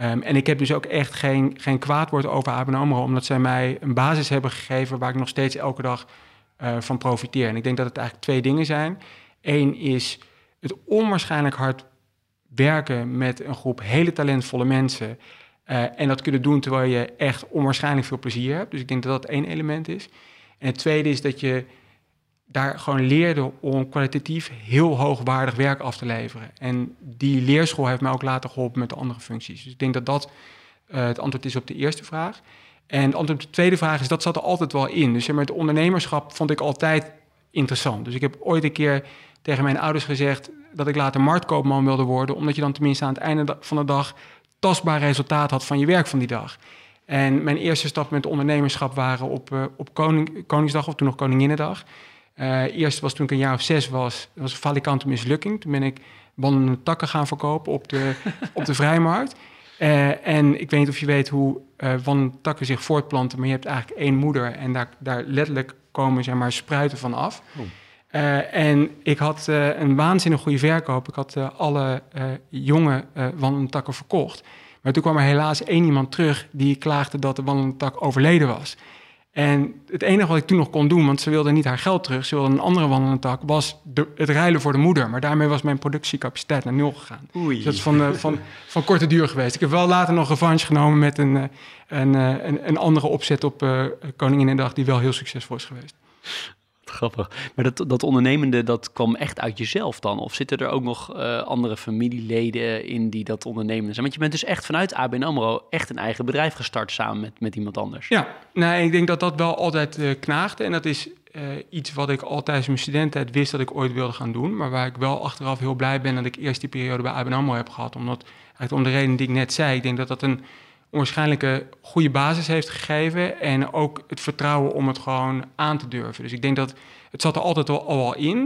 Um, en ik heb dus ook echt geen, geen kwaad woord over ABN AMRO, omdat zij mij een basis hebben gegeven waar ik nog steeds elke dag van profiteer. En ik denk dat het eigenlijk twee dingen zijn. Eén is het onwaarschijnlijk hard werken met een groep hele talentvolle mensen uh, en dat kunnen doen terwijl je echt onwaarschijnlijk veel plezier hebt. Dus ik denk dat dat één element is. En het tweede is dat je daar gewoon leerde om kwalitatief heel hoogwaardig werk af te leveren. En die leerschool heeft mij ook later geholpen met de andere functies. Dus ik denk dat dat uh, het antwoord is op de eerste vraag. En het antwoord op de tweede vraag is, dat zat er altijd wel in. Dus met ondernemerschap vond ik altijd interessant. Dus ik heb ooit een keer tegen mijn ouders gezegd dat ik later marktkoopman wilde worden, omdat je dan tenminste aan het einde van de dag tastbaar resultaat had van je werk van die dag. En mijn eerste stap met ondernemerschap waren op, uh, op Koning, Koningsdag, of toen nog Koninginnedag. Uh, eerst was toen ik een jaar of zes was, was een falikante mislukking. Toen ben ik wandelende takken gaan verkopen op de, op de vrijmarkt. Uh, en ik weet niet of je weet hoe uh, wandelende takken zich voortplanten, maar je hebt eigenlijk één moeder en daar, daar letterlijk komen zeg maar, spruiten van af. Oh. Uh, en ik had uh, een waanzinnig goede verkoop. Ik had uh, alle jonge wandelende takken verkocht. Maar toen kwam er helaas één iemand terug die klaagde dat de wandelende tak overleden was. En het enige wat ik toen nog kon doen, want ze wilde niet haar geld terug, ze wilde een andere wandelende tak, was de, het ruilen voor de moeder. Maar daarmee was mijn productiecapaciteit naar nul gegaan. Oei. Dus dat is van, van, van korte duur geweest. Ik heb wel later nog revanche genomen met een, een, een, een andere opzet op Koninginnedag die wel heel succesvol is geweest. Grappig. Maar dat, dat ondernemende, dat kwam echt uit jezelf dan? Of zitten er ook nog uh, andere familieleden in die dat ondernemende zijn? Want je bent dus echt vanuit ABN AMRO echt een eigen bedrijf gestart samen met, met iemand anders. Ja, nou, ik denk dat dat wel altijd uh, knaagde. En dat is uh, iets wat ik altijd in mijn studententijd wist dat ik ooit wilde gaan doen. Maar waar ik wel achteraf heel blij ben dat ik eerst die periode bij ABN AMRO heb gehad. Omdat, om de reden die ik net zei, ik denk dat dat een onwaarschijnlijke goede basis heeft gegeven. En ook het vertrouwen om het gewoon aan te durven. Dus ik denk dat het zat er altijd al, al in.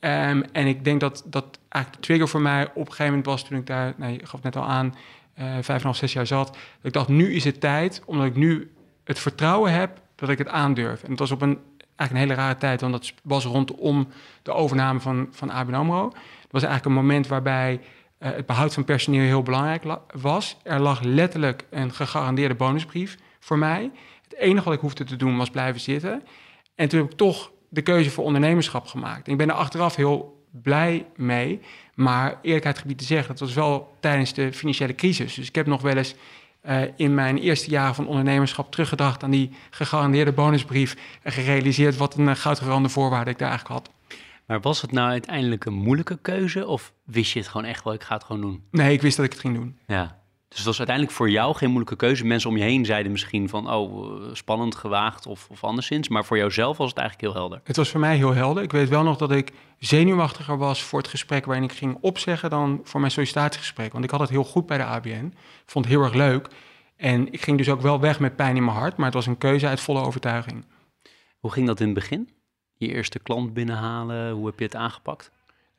Um, en ik denk dat dat eigenlijk de trigger voor mij op een gegeven moment was toen ik daar, nou, je gaf het net al aan, uh, vijf en half, zes jaar zat. Dat ik dacht, nu is het tijd, omdat ik nu het vertrouwen heb dat ik het aandurf. En het was op een eigenlijk een hele rare tijd, want dat was rondom de overname van, van ABN AMRO. Het was eigenlijk een moment waarbij uh, het behoud van personeel heel belangrijk was. Er lag letterlijk een gegarandeerde bonusbrief voor mij. Het enige wat ik hoefde te doen was blijven zitten. En toen heb ik toch de keuze voor ondernemerschap gemaakt. Ik ben er achteraf heel blij mee. Maar eerlijkheid gebied te zeggen, dat was wel tijdens de financiële crisis. Dus ik heb nog wel eens uh, in mijn eerste jaren van ondernemerschap teruggedacht aan die gegarandeerde bonusbrief. En gerealiseerd wat een uh, goudgerande voorwaarde ik daar eigenlijk had. Maar was het nou uiteindelijk een moeilijke keuze of wist je het gewoon echt wel, ik ga het gewoon doen? Nee, ik wist dat ik het ging doen. Ja, dus het was uiteindelijk voor jou geen moeilijke keuze. Mensen om je heen zeiden misschien van, oh, spannend, gewaagd of, of anderszins. Maar voor jouzelf was het eigenlijk heel helder. Het was voor mij heel helder. Ik weet wel nog dat ik zenuwachtiger was voor het gesprek waarin ik ging opzeggen dan voor mijn sollicitatiegesprek. Want ik had het heel goed bij de ABN. Ik vond het heel erg leuk. En ik ging dus ook wel weg met pijn in mijn hart. Maar het was een keuze uit volle overtuiging. Hoe ging dat in het begin? Je eerste klant binnenhalen? Hoe heb je het aangepakt?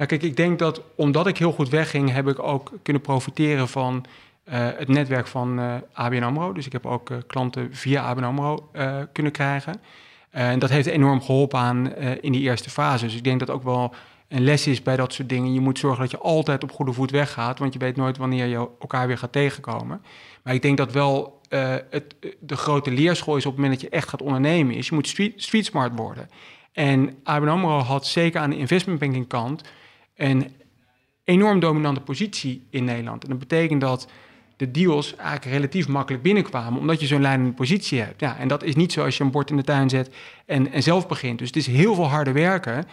Kijk, ik denk dat omdat ik heel goed wegging, heb ik ook kunnen profiteren van uh, het netwerk van uh, ABN AMRO. Dus ik heb ook uh, klanten via ABN AMRO kunnen krijgen. en dat heeft enorm geholpen aan in die eerste fase. Dus ik denk dat ook wel een les is bij dat soort dingen. Je moet zorgen dat je altijd op goede voet weggaat, want je weet nooit wanneer je elkaar weer gaat tegenkomen. Maar ik denk dat wel het, de grote leerschool is op het moment dat je echt gaat ondernemen, is je moet street, street smart worden. En ABN AMRO had zeker aan de investmentbanking kant een enorm dominante positie in Nederland. En dat betekent dat de deals eigenlijk relatief makkelijk binnenkwamen, omdat je zo'n leidende positie hebt. Ja, en dat is niet zo als je een bord in de tuin zet en, en zelf begint. Dus het is heel veel harde werken.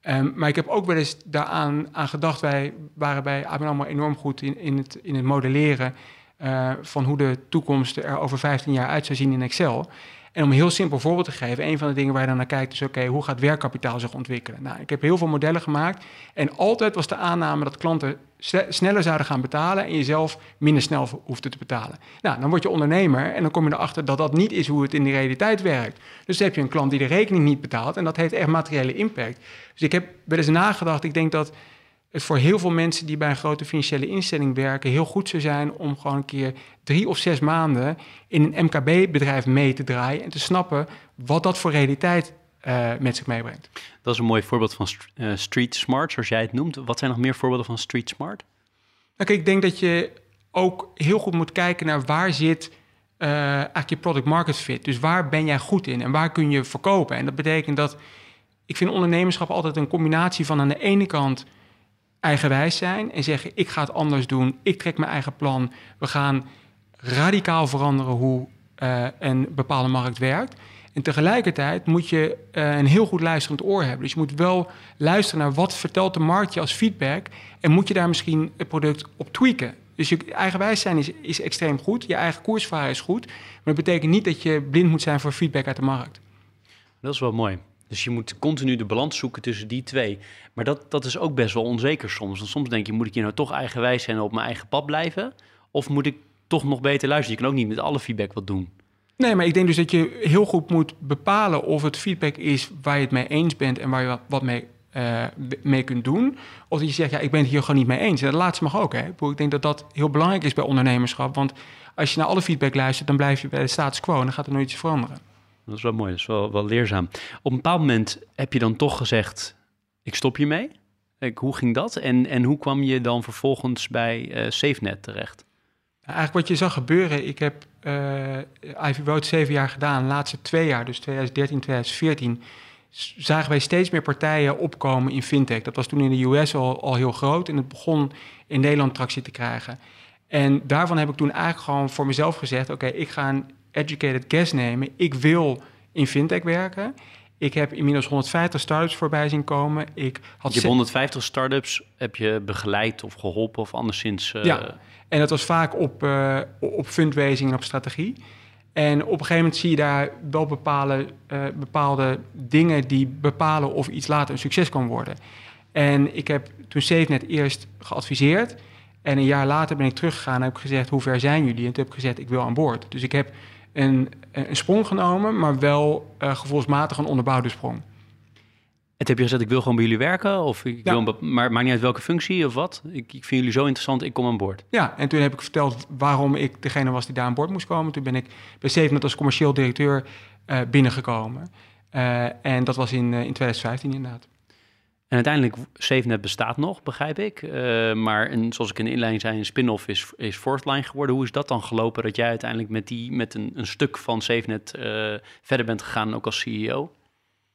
Ehm, maar ik heb ook wel eens daaraan aan gedacht. Wij waren bij ABN AMRO enorm goed in, in, het, in het modelleren... Uh, van hoe de toekomst er over 15 jaar uit zou zien in Excel. En om een heel simpel voorbeeld te geven, een van de dingen waar je dan naar kijkt is: oké, hoe gaat werkkapitaal zich ontwikkelen? Nou, ik heb heel veel modellen gemaakt en altijd was de aanname dat klanten sneller zouden gaan betalen en jezelf minder snel hoefde te betalen. Nou, dan word je ondernemer en dan kom je erachter dat dat niet is hoe het in de realiteit werkt. Dus dan heb je een klant die de rekening niet betaalt en dat heeft echt materiële impact. Dus ik heb wel eens nagedacht, ik denk dat het voor heel veel mensen die bij een grote financiële instelling werken heel goed zou zijn om gewoon een keer drie of zes maanden in een MKB-bedrijf mee te draaien en te snappen wat dat voor realiteit uh, met zich meebrengt. Dat is een mooi voorbeeld van uh, street smart, zoals jij het noemt. Wat zijn nog meer voorbeelden van street smart? Nou, kijk, ik denk dat je ook heel goed moet kijken naar waar zit uh, eigenlijk je product market fit. Dus waar ben jij goed in en waar kun je verkopen? En dat betekent dat ik vind ondernemerschap altijd een combinatie van aan de ene kant eigenwijs zijn en zeggen: ik ga het anders doen, ik trek mijn eigen plan, we gaan radicaal veranderen hoe uh, een bepaalde markt werkt. En tegelijkertijd moet je uh, een heel goed luisterend oor hebben. Dus je moet wel luisteren naar wat vertelt de markt je als feedback en moet je daar misschien het product op tweaken. Dus je eigenwijs zijn is, is extreem goed, je eigen koersvaren is goed, maar dat betekent niet dat je blind moet zijn voor feedback uit de markt. Dat is wel mooi. Dus je moet continu de balans zoeken tussen die twee. Maar dat, dat is ook best wel onzeker soms. Want soms denk je, moet ik hier nou toch eigenwijs zijn en op mijn eigen pad blijven? Of moet ik toch nog beter luisteren? Je kan ook niet met alle feedback wat doen. Nee, maar ik denk dus dat je heel goed moet bepalen of het feedback is waar je het mee eens bent en waar je wat mee, uh, mee kunt doen. Of dat je zegt, ja, ik ben het hier gewoon niet mee eens. En dat laatste mag ook. Hè? Ik denk dat dat heel belangrijk is bij ondernemerschap. Want als je naar alle feedback luistert, dan blijf je bij de status quo en dan gaat er nooit iets veranderen. Dat is wel mooi, dat is wel, leerzaam. Op een bepaald moment heb je dan toch gezegd, ik stop je mee. Hoe ging dat? En, en hoe kwam je dan vervolgens bij uh, SafeNet terecht? Eigenlijk wat je zag gebeuren, ik heb uh, Ivy Road zeven jaar gedaan. De laatste twee jaar, dus 2013, 2014, zagen wij steeds meer partijen opkomen in fintech. Dat was toen in de US al, al heel groot en het begon in Nederland tractie te krijgen. En daarvan heb ik toen eigenlijk gewoon voor mezelf gezegd: oké, ik ga educated guess nemen. Ik wil in fintech werken. Ik heb inmiddels 150 startups voorbij zien komen. Ik had je hebt 150 startups heb je begeleid of geholpen of anderszins? Uh... Ja, en dat was vaak op, uh, op fundraising en op strategie. En op een gegeven moment zie je daar wel bepaalde, uh, bepaalde dingen die bepalen of iets later een succes kan worden. En ik heb toen SafeNet eerst geadviseerd. En een jaar later ben ik teruggegaan en heb gezegd, hoe ver zijn jullie? En toen heb ik gezegd, ik wil aan boord. Dus ik heb een, een sprong genomen, maar wel uh, gevoelsmatig een onderbouwde sprong. En heb je gezegd, ik wil gewoon bij jullie werken? Of ik wil maar maakt niet uit welke functie of wat? Ik, ik, vind jullie zo interessant, ik kom aan boord. Ja, en toen heb ik verteld waarom ik degene was die daar aan boord moest komen. Toen ben ik bij Stevenot als commercieel directeur uh, binnengekomen. Uh, en dat was in, in 2015 inderdaad. En uiteindelijk, SafeNet bestaat nog, begrijp ik. Uh, maar een, zoals ik in de inleiding zei, een spin-off is, is Fourthline geworden. Hoe is dat dan gelopen dat jij uiteindelijk met, die, met een, een stuk van SafeNet uh, verder bent gegaan, ook als CEO?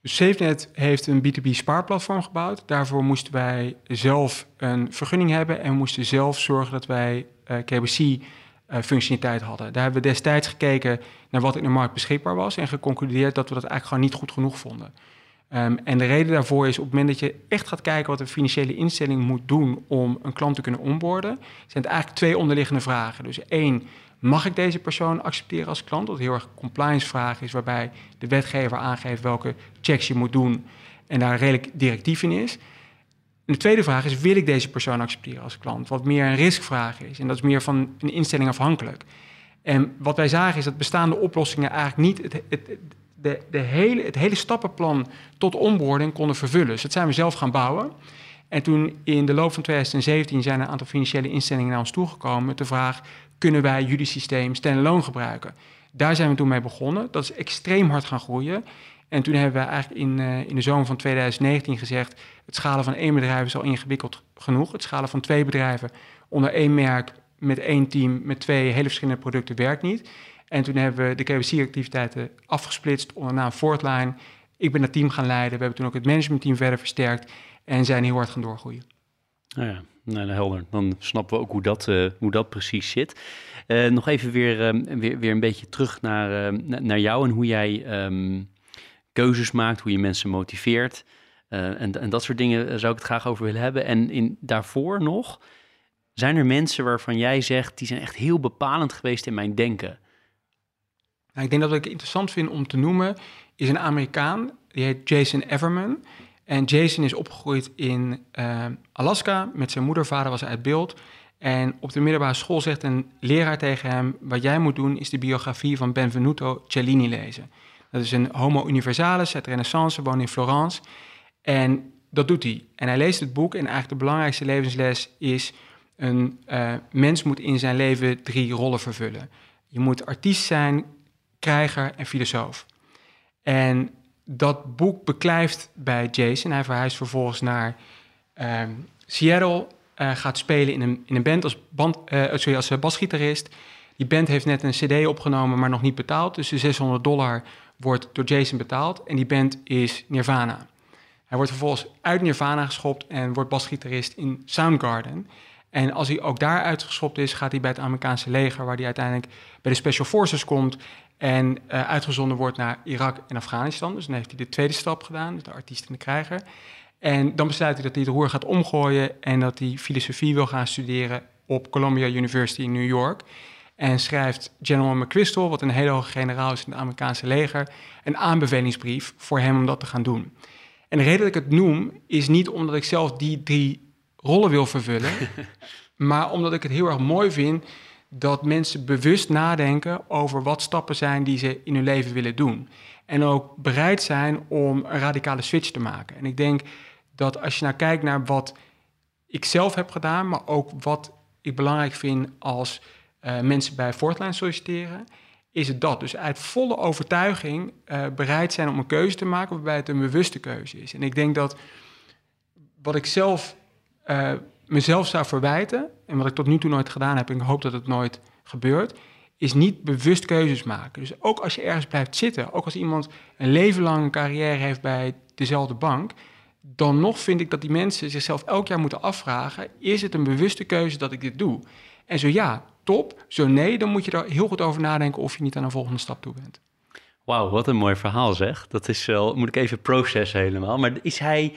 SafeNet heeft een B2B spaarplatform gebouwd. Daarvoor moesten wij zelf een vergunning hebben en moesten zelf zorgen dat wij uh, KBC functionaliteit hadden. Daar hebben we destijds gekeken naar wat in de markt beschikbaar was en geconcludeerd dat we dat eigenlijk gewoon niet goed genoeg vonden. Um, en de reden daarvoor is op het moment dat je echt gaat kijken wat een financiële instelling moet doen om een klant te kunnen onboorden, zijn het eigenlijk twee onderliggende vragen. Dus één, mag ik deze persoon accepteren als klant? Wat heel erg compliance vraag is, waarbij de wetgever aangeeft welke checks je moet doen en daar redelijk directief in is. En de tweede vraag is, wil ik deze persoon accepteren als klant? Wat meer een riskvraag is. En dat is meer van een instelling afhankelijk. En wat wij zagen is dat bestaande oplossingen eigenlijk niet het, het, de, de hele, het hele stappenplan tot onboarding konden vervullen. Dus dat zijn we zelf gaan bouwen. En toen in de loop van 2017 zijn een aantal financiële instellingen naar ons toegekomen met de vraag: kunnen wij jullie systeem standalone gebruiken? Daar zijn we toen mee begonnen. Dat is extreem hard gaan groeien. En toen hebben we eigenlijk in, in de zomer van 2019 gezegd... het schalen van één bedrijf is al ingewikkeld genoeg. Het schalen van twee bedrijven onder één merk met één team... met twee hele verschillende producten werkt niet. En toen hebben we de KYC-activiteiten afgesplitst onder naam Fortline. Ik ben dat team gaan leiden. We hebben toen ook het managementteam verder versterkt... en zijn heel hard gaan doorgroeien. Nou ja, nou, helder. Dan snappen we ook hoe dat, uh, hoe dat precies zit. Uh, nog even weer, um, weer, weer een beetje terug naar, naar jou en hoe jij um, keuzes maakt, hoe je mensen motiveert. en, en dat soort dingen zou ik het graag over willen hebben. En in, daarvoor nog, zijn er mensen waarvan jij zegt, die zijn echt heel bepalend geweest in mijn denken? Nou, ik denk dat wat ik interessant vind om te noemen, is een Amerikaan, die heet Jason Everman. En Jason is opgegroeid in uh, Alaska. Met zijn moeder, vader was uit beeld. En op de middelbare school zegt een leraar tegen hem: Wat jij moet doen, is de biografie van Benvenuto Cellini lezen. Dat is een Homo Universalis uit de Renaissance, woont in Florence. En dat doet hij. En hij leest het boek. En eigenlijk de belangrijkste levensles is: een uh, mens moet in zijn leven drie rollen vervullen. Je moet artiest zijn, krijger en filosoof. En dat boek beklijft bij Jason. Hij verhuist vervolgens naar uh, Seattle, uh, gaat spelen in een, in een band als, band, uh, sorry, als eh, basgitarist. Die band heeft net een cd opgenomen, maar nog niet betaald. Dus de 600 dollar wordt door Jason betaald. En die band is Nirvana. Hij wordt vervolgens uit Nirvana geschopt en wordt basgitarist in Soundgarden. En als hij ook daar uitgeschopt is, gaat hij bij het Amerikaanse leger, waar hij uiteindelijk bij de Special Forces komt. En uh, uitgezonden wordt naar Irak en Afghanistan. Dus dan heeft hij de tweede stap gedaan, dus de artiest en de krijger. En dan besluit hij dat hij het roer gaat omgooien en dat hij filosofie wil gaan studeren op Columbia University in New York. En schrijft General McChrystal, wat een hele hoge generaal is in het Amerikaanse leger, een aanbevelingsbrief voor hem om dat te gaan doen. En de reden dat ik het noem, is niet omdat ik zelf die drie rollen wil vervullen, maar omdat ik het heel erg mooi vind dat mensen bewust nadenken over wat stappen zijn die ze in hun leven willen doen. En ook bereid zijn om een radicale switch te maken. En ik denk dat als je nou kijkt naar wat ik zelf heb gedaan, maar ook wat ik belangrijk vind als uh, mensen bij Fortline solliciteren, is het dat. Dus uit volle overtuiging uh, bereid zijn om een keuze te maken waarbij het een bewuste keuze is. En ik denk dat wat ik zelf uh, mezelf zou verwijten, en wat ik tot nu toe nooit gedaan heb, en ik hoop dat het nooit gebeurt, is niet bewust keuzes maken. Dus ook als je ergens blijft zitten, ook als iemand een leven lang een carrière heeft bij dezelfde bank, dan nog vind ik dat die mensen zichzelf elk jaar moeten afvragen: is het een bewuste keuze dat ik dit doe? En zo ja, top. Zo nee, dan moet je er heel goed over nadenken of je niet aan een volgende stap toe bent. Wauw, wat een mooi verhaal zeg. Dat is wel, moet ik even processen helemaal. Maar is hij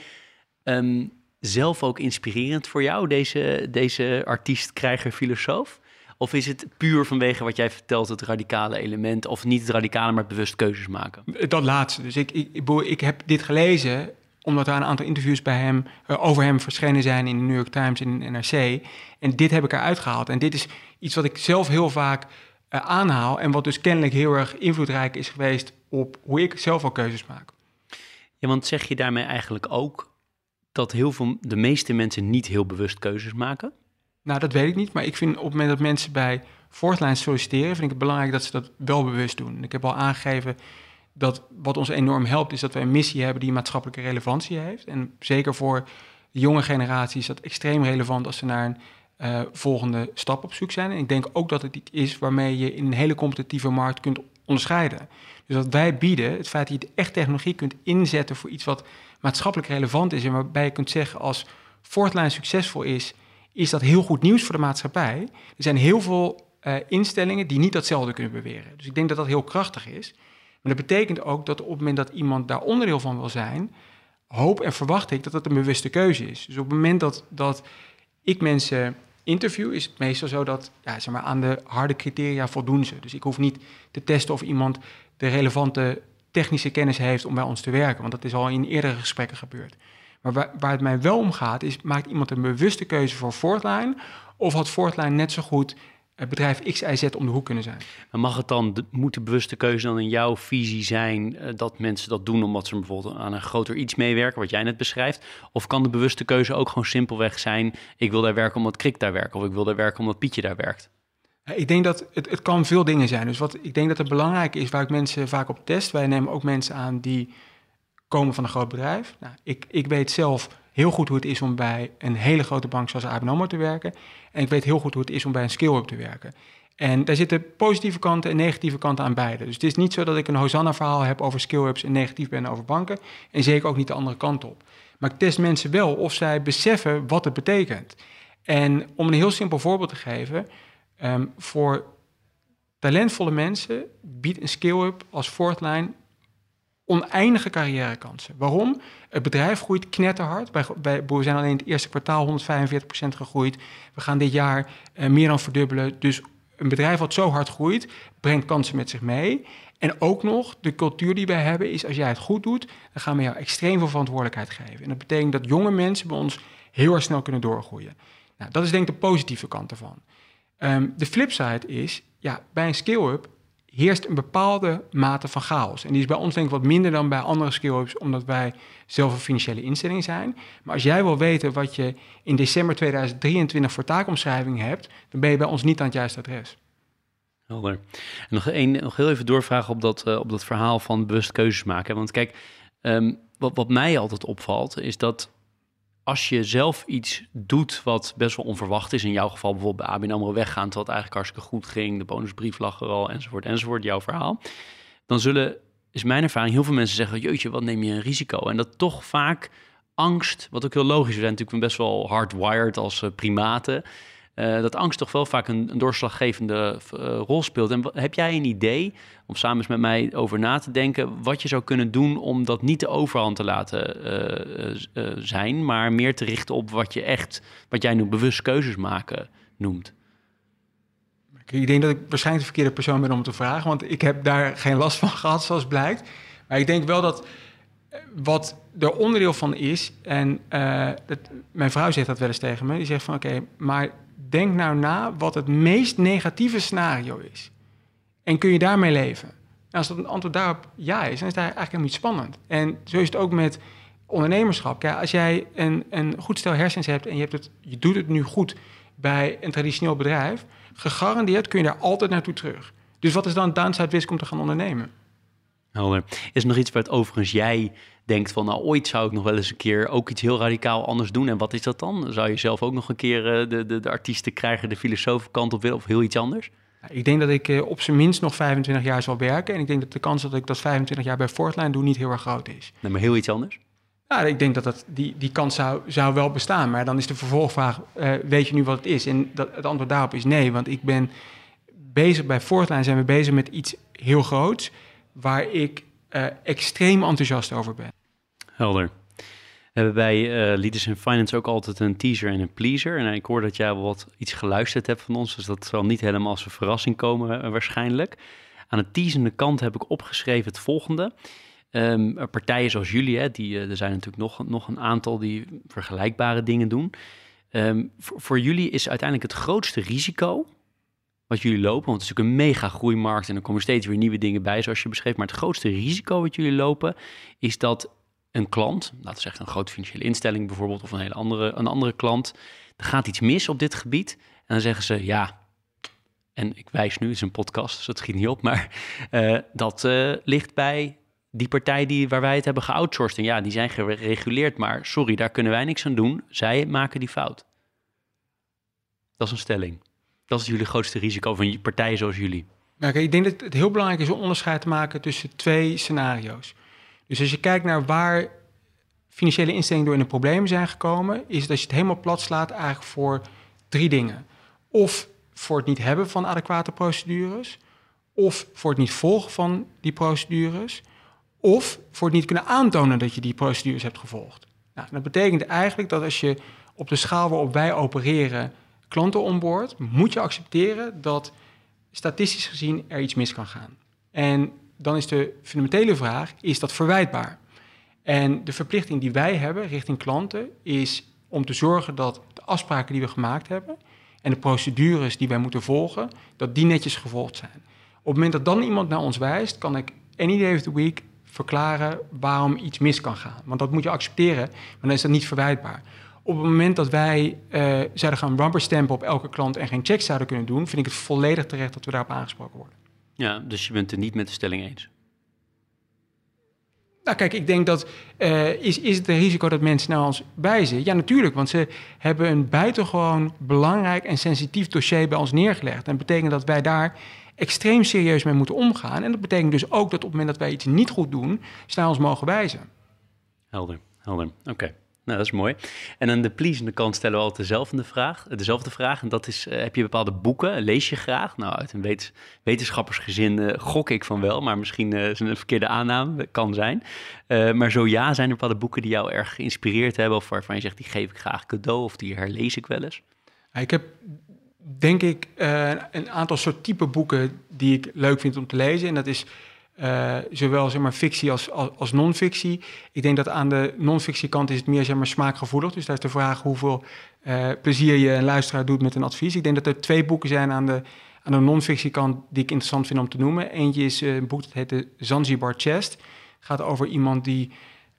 um, zelf ook inspirerend voor jou, deze, deze artiest, krijger, filosoof? Of is het puur vanwege wat jij vertelt, het radicale element, of niet het radicale, maar bewust keuzes maken? Dat laatste. Dus ik, ik, ik heb dit gelezen omdat er een aantal interviews bij hem, uh, over hem verschenen zijn in de New York Times en in NRC. En dit heb ik eruit gehaald. En dit is iets wat ik zelf heel vaak uh, aanhaal en wat dus kennelijk heel erg invloedrijk is geweest op hoe ik zelf al keuzes maak. Ja, want zeg je daarmee eigenlijk ook dat heel veel, de meeste mensen niet heel bewust keuzes maken? Nou, dat weet ik niet. Maar ik vind op het moment dat mensen bij Fortline solliciteren, vind ik het belangrijk dat ze dat wel bewust doen. Ik heb al aangegeven dat wat ons enorm helpt, is dat we een missie hebben die maatschappelijke relevantie heeft. En zeker voor de jonge generatie is dat extreem relevant als ze naar een uh, volgende stap op zoek zijn. En ik denk ook dat het iets is waarmee je in een hele competitieve markt kunt onderscheiden. Dus wat wij bieden, het feit dat je echt technologie kunt inzetten voor iets wat maatschappelijk relevant is en waarbij je kunt zeggen als Fortline succesvol is, is dat heel goed nieuws voor de maatschappij. Er zijn heel veel uh, instellingen die niet datzelfde kunnen beweren. Dus ik denk dat dat heel krachtig is. Maar dat betekent ook dat op het moment dat iemand daar onderdeel van wil zijn, hoop en verwacht ik dat dat een bewuste keuze is. Dus op het moment dat, dat ik mensen interview, is het meestal zo dat ja, zeg maar, aan de harde criteria voldoen ze. Dus ik hoef niet te testen of iemand de relevante technische kennis heeft om bij ons te werken, want dat is al in eerdere gesprekken gebeurd. Maar waar, waar het mij wel om gaat, is maakt iemand een bewuste keuze voor Fortline, of had Fortline net zo goed het bedrijf X, Y, Z om de hoek kunnen zijn. Maar mag het dan, moet de bewuste keuze dan in jouw visie zijn uh, dat mensen dat doen omdat ze bijvoorbeeld aan een groter iets meewerken, wat jij net beschrijft? Of kan de bewuste keuze ook gewoon simpelweg zijn, ik wil daar werken omdat Krik daar werkt, of ik wil daar werken omdat Pietje daar werkt? Ik denk dat het, het kan veel dingen zijn. Dus wat ik denk dat het belangrijk is, waar ik mensen vaak op test. Wij nemen ook mensen aan die komen van een groot bedrijf. Nou, ik, ik weet zelf heel goed hoe het is om bij een hele grote bank zoals ABN te werken. En ik weet heel goed hoe het is om bij een scale-up te werken. En daar zitten positieve kanten en negatieve kanten aan beide. Dus het is niet zo dat ik een Hosanna-verhaal heb over skill-ups en negatief ben over banken. En zeker ook niet de andere kant op. Maar ik test mensen wel of zij beseffen wat het betekent. En om een heel simpel voorbeeld te geven, ehm, voor talentvolle mensen biedt een skill-up als fourth line oneindige carrièrekansen. Waarom? Het bedrijf groeit knetterhard. Bij, we zijn alleen het eerste kwartaal 145% gegroeid. We gaan dit jaar uh, meer dan verdubbelen. Dus een bedrijf wat zo hard groeit, brengt kansen met zich mee. En ook nog, de cultuur die wij hebben is, als jij het goed doet, dan gaan we jou extreem veel verantwoordelijkheid geven. En dat betekent dat jonge mensen bij ons heel erg snel kunnen doorgroeien. Nou, dat is denk ik de positieve kant ervan. Um, de flipside is, ja, bij een scale-up heerst een bepaalde mate van chaos. En die is bij ons denk ik wat minder dan bij andere skill-ups, omdat wij zelf een financiële instelling zijn. Maar als jij wil weten wat je in december 2023 voor taakomschrijving hebt, dan ben je bij ons niet aan het juiste adres. Helder. En nog, een, nog heel even doorvragen op dat, uh, op dat verhaal van bewust keuzes maken. Want kijk, wat, wat mij altijd opvalt, is dat als je zelf iets doet wat best wel onverwacht is, in jouw geval bijvoorbeeld bij ABN AMRO weggaan, terwijl het eigenlijk hartstikke goed ging, de bonusbrief lag er al, enzovoort, enzovoort, jouw verhaal, dan zullen, is mijn ervaring, heel veel mensen zeggen, jeetje, wat neem je een risico? En dat toch vaak angst, wat ook heel logisch is, we zijn natuurlijk best wel hardwired als uh, primaten, uh, dat angst toch wel vaak een, doorslaggevende uh, rol speelt. En heb jij een idee, om samen eens met mij over na te denken, wat je zou kunnen doen om dat niet de overhand te laten uh, zijn, maar meer te richten op wat je echt, wat jij nu bewust keuzes maken noemt? Ik denk dat ik waarschijnlijk de verkeerde persoon ben om te vragen, want ik heb daar geen last van gehad, zoals blijkt. Maar ik denk wel dat wat er onderdeel van is, en mijn vrouw zegt dat wel eens tegen me, die zegt van oké, maar denk nou na wat het meest negatieve scenario is. En kun je daarmee leven? Nou, als dat antwoord daarop ja is, dan is daar eigenlijk helemaal niet spannend. En zo is het ook met ondernemerschap. Ja, als jij een, een goed stel hersens hebt en je, hebt het, je doet het nu goed bij een traditioneel bedrijf, gegarandeerd kun je daar altijd naartoe terug. Dus wat is dan downside risk om te gaan ondernemen? Helder. Is er nog iets wat overigens jij denkt van, nou ooit zou ik nog wel eens een keer ook iets heel radicaal anders doen. En wat is dat dan? Zou je zelf ook nog een keer uh, de, de, de artiesten krijgen, de filosofenkant op willen of heel iets anders? Ik denk dat ik uh, op zijn minst nog 25 jaar zal werken. En ik denk dat de kans dat ik dat 25 jaar bij Fortline doe niet heel erg groot is. Nee, maar heel iets anders? Ja, ik denk dat, dat die, die kans zou, zou wel bestaan. Maar dan is de vervolgvraag, uh, weet je nu wat het is? En dat, het antwoord daarop is nee, want ik ben bezig bij Fortline zijn we bezig met iets heel groots... waar ik extreem enthousiast over ben. Helder. We hebben bij uh, Leaders in Finance ook altijd een teaser en een pleaser. En ik hoor dat jij wat iets geluisterd hebt van ons, dus dat zal niet helemaal als een verrassing komen uh, waarschijnlijk. Aan de teasende kant heb ik opgeschreven het volgende. Um, partijen zoals jullie, hè, die, uh, er zijn natuurlijk nog, nog een aantal die vergelijkbare dingen doen. Um, voor, voor jullie is uiteindelijk het grootste risico wat jullie lopen, want het is natuurlijk een mega groeimarkt en er komen steeds weer nieuwe dingen bij, zoals je beschreef. Maar het grootste risico wat jullie lopen, is dat een klant, laten we zeggen een grote financiële instelling bijvoorbeeld, of een hele andere, een andere klant, er gaat iets mis op dit gebied. En dan zeggen ze ja. En ik wijs nu, het een podcast, dus dat schiet niet op, maar uh, dat uh, ligt bij die partij die, waar wij het hebben geoutsourced. En ja, die zijn gereguleerd, maar sorry, daar kunnen wij niks aan doen. Zij maken die fout. Dat is een stelling. Dat is jullie grootste risico van partijen zoals jullie. Nou, ik denk dat het heel belangrijk is om onderscheid te maken tussen twee scenario's. Dus als je kijkt naar waar financiële instellingen door in de problemen zijn gekomen, is dat je het helemaal plat slaat eigenlijk voor drie dingen. Of voor het niet hebben van adequate procedures, of voor het niet volgen van die procedures, of voor het niet kunnen aantonen dat je die procedures hebt gevolgd. Nou, dat betekent eigenlijk dat als je op de schaal waarop wij opereren klanten onboord, moet je accepteren dat statistisch gezien er iets mis kan gaan. En dan is de fundamentele vraag, is dat verwijtbaar? En de verplichting die wij hebben richting klanten is om te zorgen dat de afspraken die we gemaakt hebben en de procedures die wij moeten volgen, dat die netjes gevolgd zijn. Op het moment dat dan iemand naar ons wijst, kan ik any day of the week verklaren waarom iets mis kan gaan. Want dat moet je accepteren, maar dan is dat niet verwijtbaar. Op het moment dat wij uh, zouden gaan rubberstampen op elke klant en geen checks zouden kunnen doen, vind ik het volledig terecht dat we daarop aangesproken worden. Ja, dus je bent het niet met de stelling eens? Nou, kijk, ik denk dat. Uh, is, is het een risico dat mensen naar ons wijzen? Ja, natuurlijk, want ze hebben een buitengewoon belangrijk en sensitief dossier bij ons neergelegd. En dat betekent dat wij daar extreem serieus mee moeten omgaan. En dat betekent dus ook dat op het moment dat wij iets niet goed doen, ze naar ons mogen wijzen. Helder, helder. Oké. Nou, dat is mooi. En aan de pleasende kant stellen we altijd dezelfde vraag. Dezelfde vraag en dat is, uh, heb je bepaalde boeken? Lees je graag? Nou, uit een wet wetenschappersgezin uh, gok ik van wel, maar misschien uh, is een verkeerde aanname, kan zijn. maar zo ja, zijn er bepaalde boeken die jou erg geïnspireerd hebben... of waarvan je zegt, die geef ik graag cadeau of die herlees ik wel eens? Ik heb denk ik een aantal soort type boeken die ik leuk vind om te lezen. En dat is uh, zowel zeg maar, fictie als, als, als non-fictie. Ik denk dat aan de non-fictiekant is het meer zeg maar, smaakgevoelig. Dus daar is de vraag hoeveel uh, plezier je een luisteraar doet met een advies. Ik denk dat er twee boeken zijn aan de, aan de non-fictiekant die ik interessant vind om te noemen. Eentje is uh, een boek dat heet de Zanzibar Chest. Het gaat over iemand die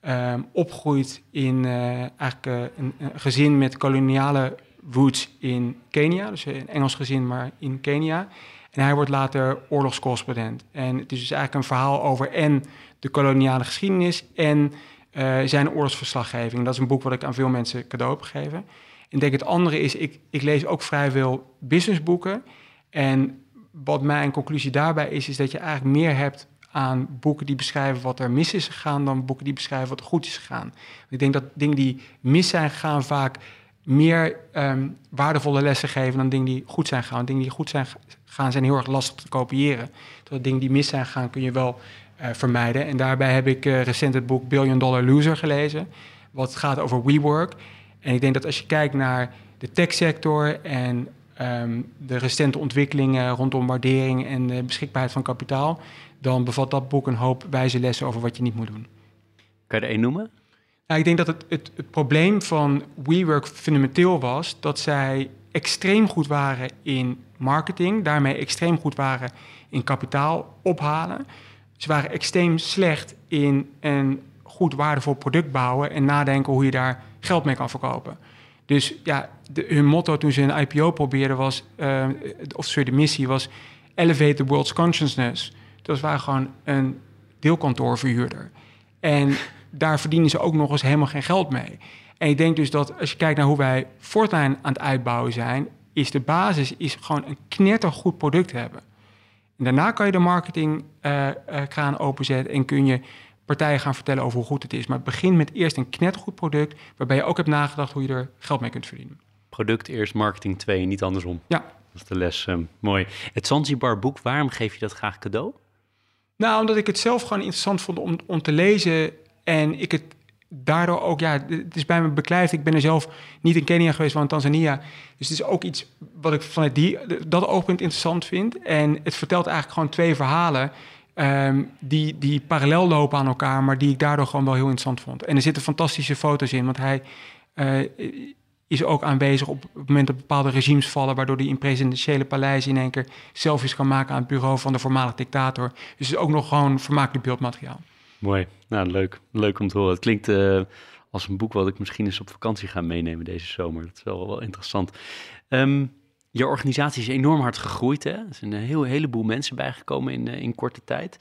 uh, opgroeit in eigenlijk, een, een, gezin met koloniale roots in Kenia. Dus een Engels gezin, maar in Kenia. En hij wordt later oorlogscorrespondent. En het is dus eigenlijk een verhaal over en de koloniale geschiedenis en uh, zijn oorlogsverslaggeving. Dat is een boek wat ik aan veel mensen cadeau heb gegeven. En denk het andere is, ik, ik lees ook vrij veel businessboeken. En wat mijn conclusie daarbij is, is dat je eigenlijk meer hebt aan boeken die beschrijven wat er mis is gegaan dan boeken die beschrijven wat er goed is gegaan. Ik denk dat dingen die mis zijn gegaan vaak meer um, waardevolle lessen geven dan dingen die goed zijn gegaan. Dingen die goed zijn gaan zijn heel erg lastig te kopiëren. Terwijl dingen die mis zijn gegaan kun je wel uh, vermijden. En daarbij heb ik uh, recent het boek Billion Dollar Loser gelezen. Wat gaat over WeWork. En ik denk dat als je kijkt naar de techsector en um, de recente ontwikkelingen rondom waardering en de beschikbaarheid van kapitaal, dan bevat dat boek een hoop wijze lessen over wat je niet moet doen. Kan je er één noemen? Nou, ik denk dat het, het, probleem van WeWork fundamenteel was dat zij extreem goed waren in marketing, daarmee extreem goed waren in kapitaal ophalen. Ze waren extreem slecht in een goed waardevol product bouwen en nadenken hoe je daar geld mee kan verkopen. Dus ja, de, hun motto toen ze een IPO probeerden was, uh, of sorry, de missie was Elevate the World's Consciousness. Dat waren gewoon een deelkantoorverhuurder. En daar verdienen ze ook nog eens helemaal geen geld mee. En ik denk dus dat als je kijkt naar hoe wij Fortnite aan het uitbouwen zijn, is de basis is gewoon een knettergoed product hebben. En daarna kan je de marketingkraan uh, uh, openzetten en kun je partijen gaan vertellen over hoe goed het is. Maar het begint met eerst een knettergoed product, waarbij je ook hebt nagedacht hoe je er geld mee kunt verdienen. Product eerst, marketing twee, niet andersom. Ja. Dat is de les. Um, mooi. Het Zanzibar boek, waarom geef je dat graag cadeau? Nou, omdat ik het zelf gewoon interessant vond om, om te lezen en ik het daardoor ook, ja, het is bij me beklijft. Ik ben er zelf niet in Kenia geweest, maar in Tanzania. Dus het is ook iets wat ik vanuit die, dat oogpunt interessant vind. En het vertelt eigenlijk gewoon twee verhalen um, die, die parallel lopen aan elkaar, maar die ik daardoor gewoon wel heel interessant vond. En er zitten fantastische foto's in, want hij uh, is ook aanwezig op het moment dat bepaalde regimes vallen, waardoor hij in presidentiële paleizen in één keer selfies kan maken aan het bureau van de voormalige dictator. Dus het is ook nog gewoon vermakelijk beeldmateriaal. Mooi. Nou, leuk. Leuk om te horen. Het klinkt uh, als een boek wat ik misschien eens op vakantie ga meenemen deze zomer. Dat is wel, wel interessant. Um, je organisatie is enorm hard gegroeid. Hè? Er zijn een heel, heleboel mensen bijgekomen in, uh, in korte tijd.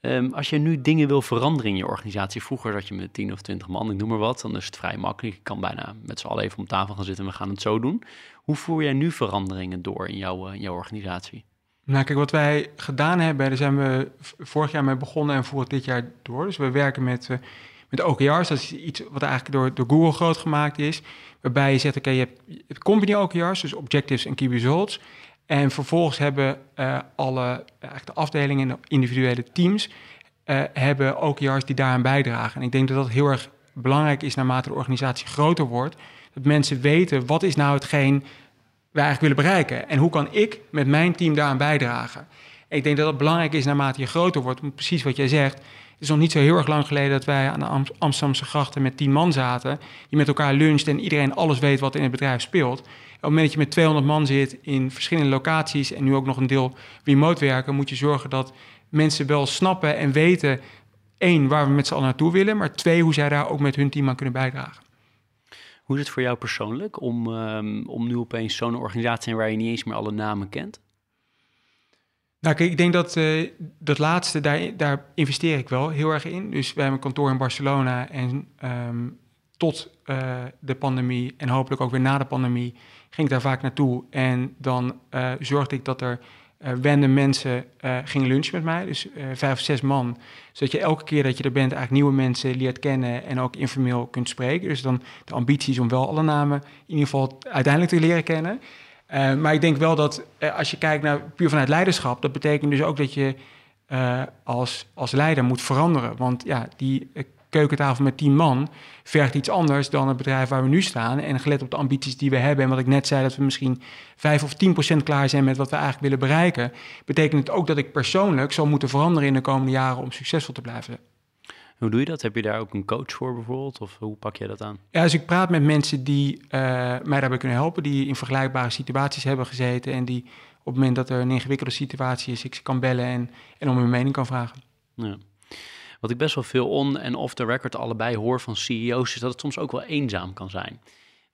Um, als je nu dingen wil veranderen in je organisatie, vroeger zat je met 10 of 20 man, ik noem maar wat, dan is het vrij makkelijk. Je kan bijna met z'n allen even om tafel gaan zitten en we gaan het zo doen. Hoe voer jij nu veranderingen door in jouw, uh, in jouw organisatie? Nou, kijk, wat wij gedaan hebben, daar zijn we vorig jaar mee begonnen en voeren dit jaar door. Dus we werken met, uh, met OKR's. Dat is iets wat eigenlijk door, door Google groot gemaakt is. Waarbij je zegt, oké, je hebt company OKR's, dus objectives en key results. En vervolgens hebben uh, alle eigenlijk de afdelingen en de individuele teams uh, hebben OKR's die daaraan bijdragen. En ik denk dat dat heel erg belangrijk is naarmate de organisatie groter wordt. Dat mensen weten, wat is nou hetgeen wij eigenlijk willen bereiken? En hoe kan ik met mijn team daaraan bijdragen? ik denk dat het belangrijk is naarmate je groter wordt. Precies wat jij zegt. Het is nog niet zo heel erg lang geleden dat wij aan de Amsterdamse grachten met tien man zaten. Die met elkaar luncht en iedereen alles weet wat in het bedrijf speelt. Op het moment dat je met 200 man zit in verschillende locaties en nu ook nog een deel remote werken, moet je zorgen dat mensen wel snappen en weten, één, waar we met z'n allen naartoe willen, maar twee, hoe zij daar ook met hun team aan kunnen bijdragen. Hoe is het voor jou persoonlijk om, ehm, om nu opeens zo'n organisatie waar je niet eens meer alle namen kent? Nou, kijk, ik denk dat uh, dat laatste, daar, daar investeer ik wel heel erg in. Dus wij hebben een kantoor in Barcelona en um, tot uh, de pandemie en hopelijk ook weer na de pandemie ging ik daar vaak naartoe. En dan uh, zorgde ik dat er uh, random mensen uh, gingen lunchen met mij. Dus uh, vijf of zes man. Zodat je elke keer dat je er bent eigenlijk nieuwe mensen leert kennen en ook informeel kunt spreken. Dus dan de ambitie is om wel alle namen in ieder geval uiteindelijk te leren kennen. maar ik denk wel dat als je kijkt naar puur vanuit leiderschap, dat betekent dus ook dat je als, als leider moet veranderen. Want ja, die keukentafel met tien man vergt iets anders dan het bedrijf waar we nu staan. En gelet op de ambities die we hebben en wat ik net zei, dat we misschien 5 of 10 procent klaar zijn met wat we eigenlijk willen bereiken, betekent het ook dat ik persoonlijk zal moeten veranderen in de komende jaren om succesvol te blijven. Hoe doe je dat? Heb je daar ook een coach voor bijvoorbeeld? Of hoe pak je dat aan? Ja, dus ik praat met mensen die uh, mij daarbij kunnen helpen, die in vergelijkbare situaties hebben gezeten en die op het moment dat er een ingewikkelde situatie is, ik ze kan bellen en, en om hun mening kan vragen. Ja. Wat ik best wel veel on- en off the record allebei hoor van CEO's, is dat het soms ook wel eenzaam kan zijn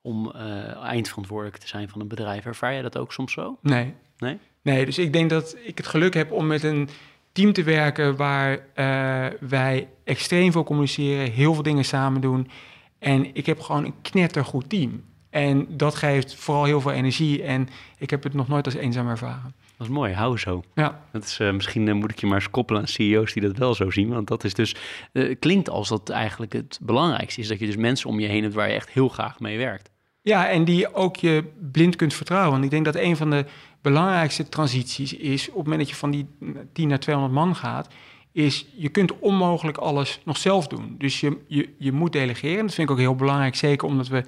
om uh, eindverantwoordelijk te zijn van een bedrijf. Ervaar jij dat ook soms zo? Nee. Nee? Nee, dus ik denk dat ik het geluk heb om met een team te werken waar uh, wij extreem veel communiceren, heel veel dingen samen doen. En ik heb gewoon een knettergoed team. En dat geeft vooral heel veel energie. En ik heb het nog nooit als eenzaam ervaren. Dat is mooi, hou zo. Ja. Dat is, uh, misschien uh, moet ik je maar eens koppelen aan CEO's die dat wel zo zien. Want dat is dus, uh, klinkt als dat eigenlijk het belangrijkste is. Dat je dus mensen om je heen hebt waar je echt heel graag mee werkt. Ja, en die ook je blind kunt vertrouwen. Want ik denk dat een van de belangrijkste transities is... op het moment dat je van die 10 naar 200 man gaat... is je kunt onmogelijk alles nog zelf doen. Dus je, je, je moet delegeren. Dat vind ik ook heel belangrijk. Zeker omdat we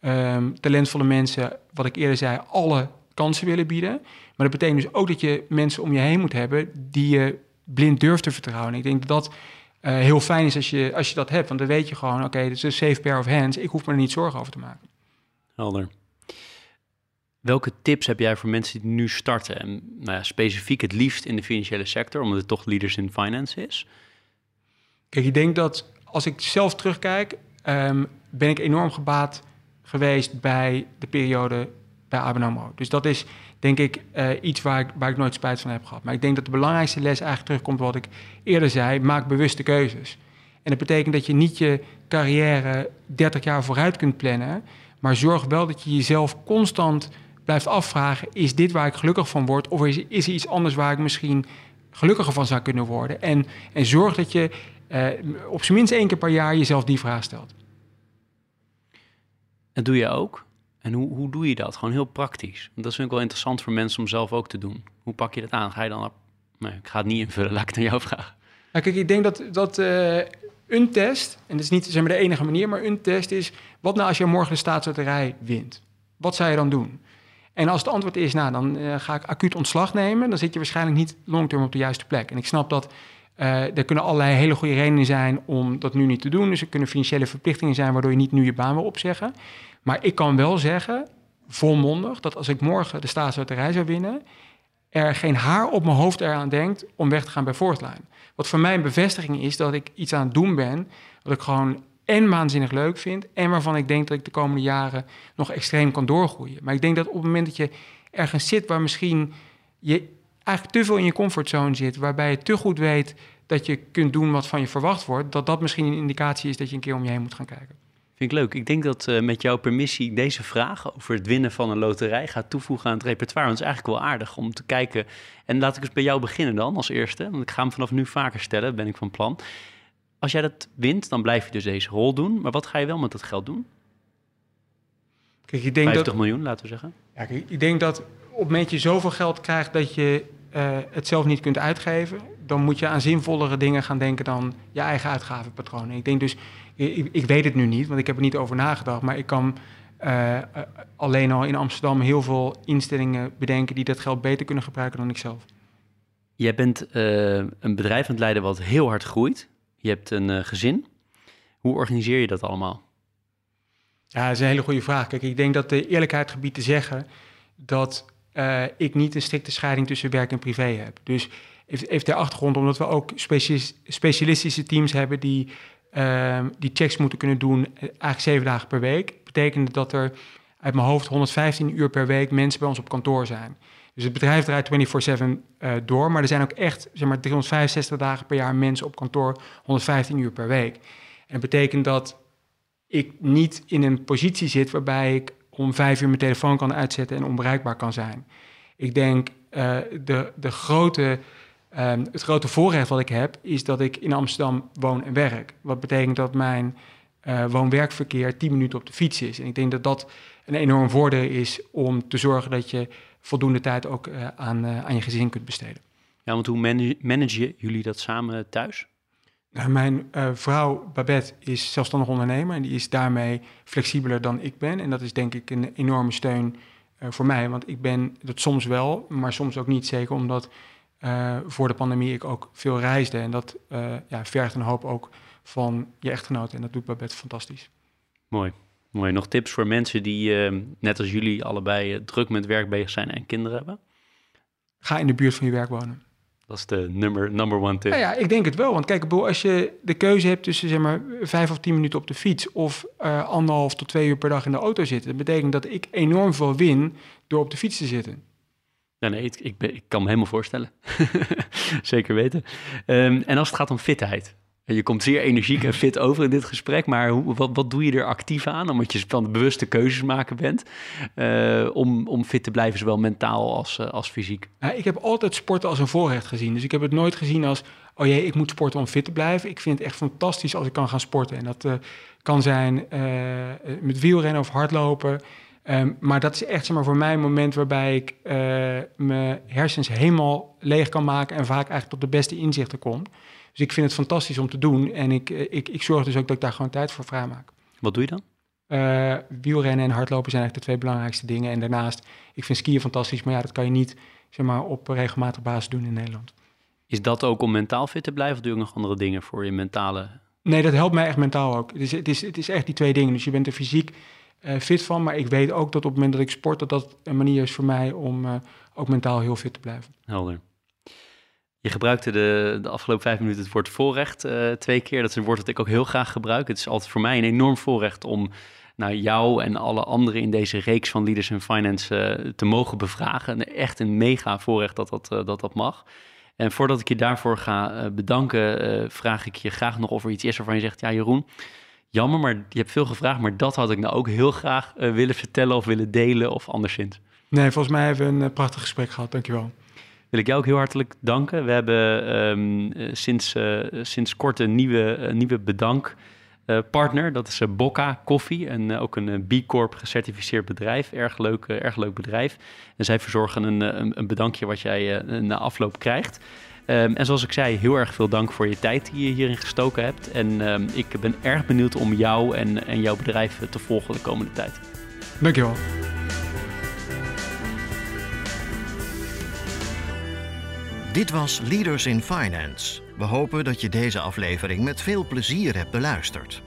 um, talentvolle mensen, wat ik eerder zei... alle kansen willen bieden... Maar dat betekent dus ook dat je mensen om je heen moet hebben die je blind durft te vertrouwen. En ik denk dat dat uh, heel fijn is als je, als je dat hebt. Want dan weet je gewoon, oké, okay, dit is een safe pair of hands. Ik hoef me er niet zorgen over te maken. Helder. Welke tips heb jij voor mensen die nu starten? En nou ja, specifiek het liefst in de financiële sector, omdat het toch leaders in finance is? Kijk, ik denk dat als ik zelf terugkijk, um, ben ik enorm gebaat geweest bij de periode bij ABN AMRO. Dus dat is denk ik uh, iets waar ik, nooit spijt van heb gehad. Maar ik denk dat de belangrijkste les eigenlijk terugkomt wat ik eerder zei. Maak bewuste keuzes. En dat betekent dat je niet je carrière 30 jaar vooruit kunt plannen. Maar zorg wel dat je jezelf constant blijft afvragen: is dit waar ik gelukkig van word? Of is, er iets anders waar ik misschien gelukkiger van zou kunnen worden? En, en zorg dat je uh, op zijn minst één keer per jaar jezelf die vraag stelt. Dat doe je ook? En hoe, hoe doe je dat? Gewoon heel praktisch. Dat vind ik wel interessant voor mensen om zelf ook te doen. Hoe pak je dat aan? Ga je dan... Nee, ik ga het niet invullen, laat ik het aan jou vragen. Nou, kijk, ik denk dat, dat uh, een test, en dat is niet zeg maar, de enige manier, maar een test is... wat nou als je morgen de staatsloterij wint? Wat zou je dan doen? En als het antwoord is, nou, dan uh, ga ik acuut ontslag nemen... dan zit je waarschijnlijk niet longterm op de juiste plek. En ik snap dat uh, er kunnen allerlei hele goede redenen zijn om dat nu niet te doen. Dus er kunnen financiële verplichtingen zijn... waardoor je niet nu je baan wil opzeggen... Maar ik kan wel zeggen, volmondig, dat als ik morgen de staatsloterij zou winnen, er geen haar op mijn hoofd eraan denkt om weg te gaan bij Fortline. Wat voor mij een bevestiging is dat ik iets aan het doen ben, wat ik gewoon en waanzinnig leuk vind, en waarvan ik denk dat ik de komende jaren nog extreem kan doorgroeien. Maar ik denk dat op het moment dat je ergens zit waar misschien je eigenlijk te veel in je comfortzone zit, waarbij je te goed weet dat je kunt doen wat van je verwacht wordt, dat dat misschien een indicatie is dat je een keer om je heen moet gaan kijken. Vind ik leuk. Ik denk dat uh, met jouw permissie deze vraag over het winnen van een loterij gaat toevoegen aan het repertoire. Want het is eigenlijk wel aardig om te kijken. En laat ik eens bij jou beginnen dan als eerste. Want ik ga hem vanaf nu vaker stellen, ben ik van plan. Als jij dat wint, dan blijf je dus deze rol doen. Maar wat ga je wel met dat geld doen? Kijk, ik denk 50 dat, miljoen, laten we zeggen. Ja, kijk, ik denk dat op het moment je zoveel geld krijgt dat je uh, het zelf niet kunt uitgeven, dan moet je aan zinvollere dingen gaan denken dan je eigen uitgavenpatronen. Ik denk dus, ik, ik, weet het nu niet, want ik heb er niet over nagedacht, maar ik kan uh, alleen al in Amsterdam heel veel instellingen bedenken die dat geld beter kunnen gebruiken dan ik zelf. Jij bent uh, een bedrijf aan het leiden wat heel hard groeit. Je hebt een gezin. Hoe organiseer je dat allemaal? Ja, dat is een hele goede vraag. Kijk, ik denk dat de eerlijkheid gebied te zeggen dat uh, ik niet een strikte scheiding tussen werk en privé heb. Dus heeft, heeft de achtergrond omdat we ook specialistische teams hebben die, uh, die checks moeten kunnen doen, eigenlijk zeven dagen per week. Betekende dat er uit mijn hoofd 115 uur per week mensen bij ons op kantoor zijn. Dus het bedrijf draait 24/7 uh, door, maar er zijn ook echt zeg maar 365 dagen per jaar mensen op kantoor, 115 uur per week. En dat betekent dat ik niet in een positie zit waarbij ik om vijf uur mijn telefoon kan uitzetten en onbereikbaar kan zijn. Ik denk uh, de, de grote, um, het grote voorrecht wat ik heb, is dat ik in Amsterdam woon en werk. Wat betekent dat mijn uh, woon-werkverkeer 10 minuten op de fiets is. En ik denk dat dat een enorm voordeel is om te zorgen dat je voldoende tijd ook uh, aan, aan je gezin kunt besteden. Ja, want hoe manage, managen jullie dat samen thuis? Nou, mijn vrouw Babette is zelfstandig ondernemer en die is daarmee flexibeler dan ik ben. En dat is denk ik een enorme steun voor mij, want ik ben dat soms wel, maar soms ook niet zeker, omdat uh, voor de pandemie ik ook veel reisde. En dat ja, vergt een hoop ook van je echtgenoot en dat doet Babette fantastisch. Mooi. Mooi. Nog tips voor mensen die, net als jullie, allebei druk met werk bezig zijn en kinderen hebben? Ga in de buurt van je werk wonen. Dat is de number, number one tip. Nou ja, ik denk het wel. Want kijk, als je de keuze hebt tussen zeg maar, vijf of tien minuten op de fiets... of uh, anderhalf tot twee uur per dag in de auto zitten... dat betekent dat ik enorm veel win door op de fiets te zitten. Ja, nee, ik, ik, ik kan me helemaal voorstellen. Zeker weten. Um, en als het gaat om fitheid... Je komt zeer energiek en fit over in dit gesprek, maar hoe, wat, wat doe je er actief aan? Omdat je van bewuste keuzes maken bent uh, om, om fit te blijven, zowel mentaal als, uh, als fysiek. Ik heb altijd sporten als een voorrecht gezien. Dus ik heb het nooit gezien als, oh jee, ik moet sporten om fit te blijven. Ik vind het echt fantastisch als ik kan gaan sporten. En dat uh, kan zijn met wielrennen of hardlopen. Um, maar dat is echt zeg maar, voor mij een moment waarbij ik mijn hersens helemaal leeg kan maken en vaak eigenlijk tot de beste inzichten kom. Dus ik vind het fantastisch om te doen. En ik, eh, ik, ik zorg dus ook dat ik daar gewoon tijd voor vrijmaak. Wat doe je dan? Uh, wielrennen en hardlopen zijn eigenlijk de twee belangrijkste dingen. En daarnaast, ik vind skiën fantastisch, maar ja, dat kan je niet zeg maar, op regelmatige basis doen in Nederland. Is dat ook om mentaal fit te blijven of doe je nog andere dingen voor je mentale... Nee, dat helpt mij echt mentaal ook. Het is, het is, het is echt die twee dingen. Dus je bent er fysiek uh, fit van, maar ik weet ook dat op het moment dat ik sport, dat dat een manier is voor mij om uh, ook mentaal heel fit te blijven. Helder. Je gebruikte de, de afgelopen vijf minuten het woord voorrecht uh, twee keer. Dat is een woord dat ik ook heel graag gebruik. Het is altijd voor mij een enorm voorrecht om nou, jou en alle anderen in deze reeks van Leaders in Finance te mogen bevragen. Echt een mega voorrecht dat dat, dat, dat mag. En voordat ik je daarvoor ga bedanken, vraag ik je graag nog of er iets is waarvan je zegt: Ja, Jeroen, jammer, maar je hebt veel gevraagd, maar dat had ik nou ook heel graag willen vertellen of willen delen of anderszins. Nee, volgens mij hebben we een prachtig gesprek gehad. Dankjewel wil ik jou ook heel hartelijk danken. We hebben um, sinds, uh, sinds kort een nieuwe, uh, nieuwe bedank. Partner, dat is Bocca Koffie, en ook een B Corp gecertificeerd bedrijf. Erg leuk, erg leuk bedrijf. En zij verzorgen een, een, een bedankje wat jij na afloop krijgt. Um, en zoals ik zei, heel erg veel dank voor je tijd die je hierin gestoken hebt. En um, ik ben erg benieuwd om jou en, en jouw bedrijf te volgen de komende tijd. Dankjewel. Dit was Leaders in Finance. We hopen dat je deze aflevering met veel plezier hebt beluisterd.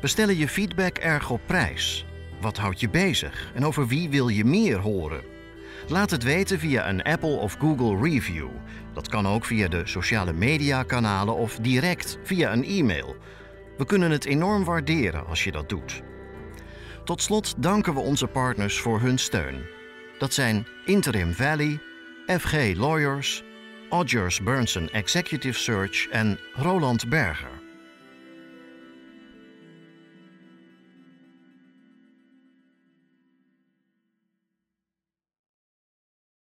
We stellen je feedback erg op prijs. Wat houdt je bezig en over wie wil je meer horen? Laat het weten via een Apple of Google review. Dat kan ook via de sociale media kanalen of direct via een e-mail. We kunnen het enorm waarderen als je dat doet. Tot slot danken we onze partners voor hun steun. Dat zijn Interim Valley, FG Lawyers, Odgers Burnson Executive Search en Roland Berger.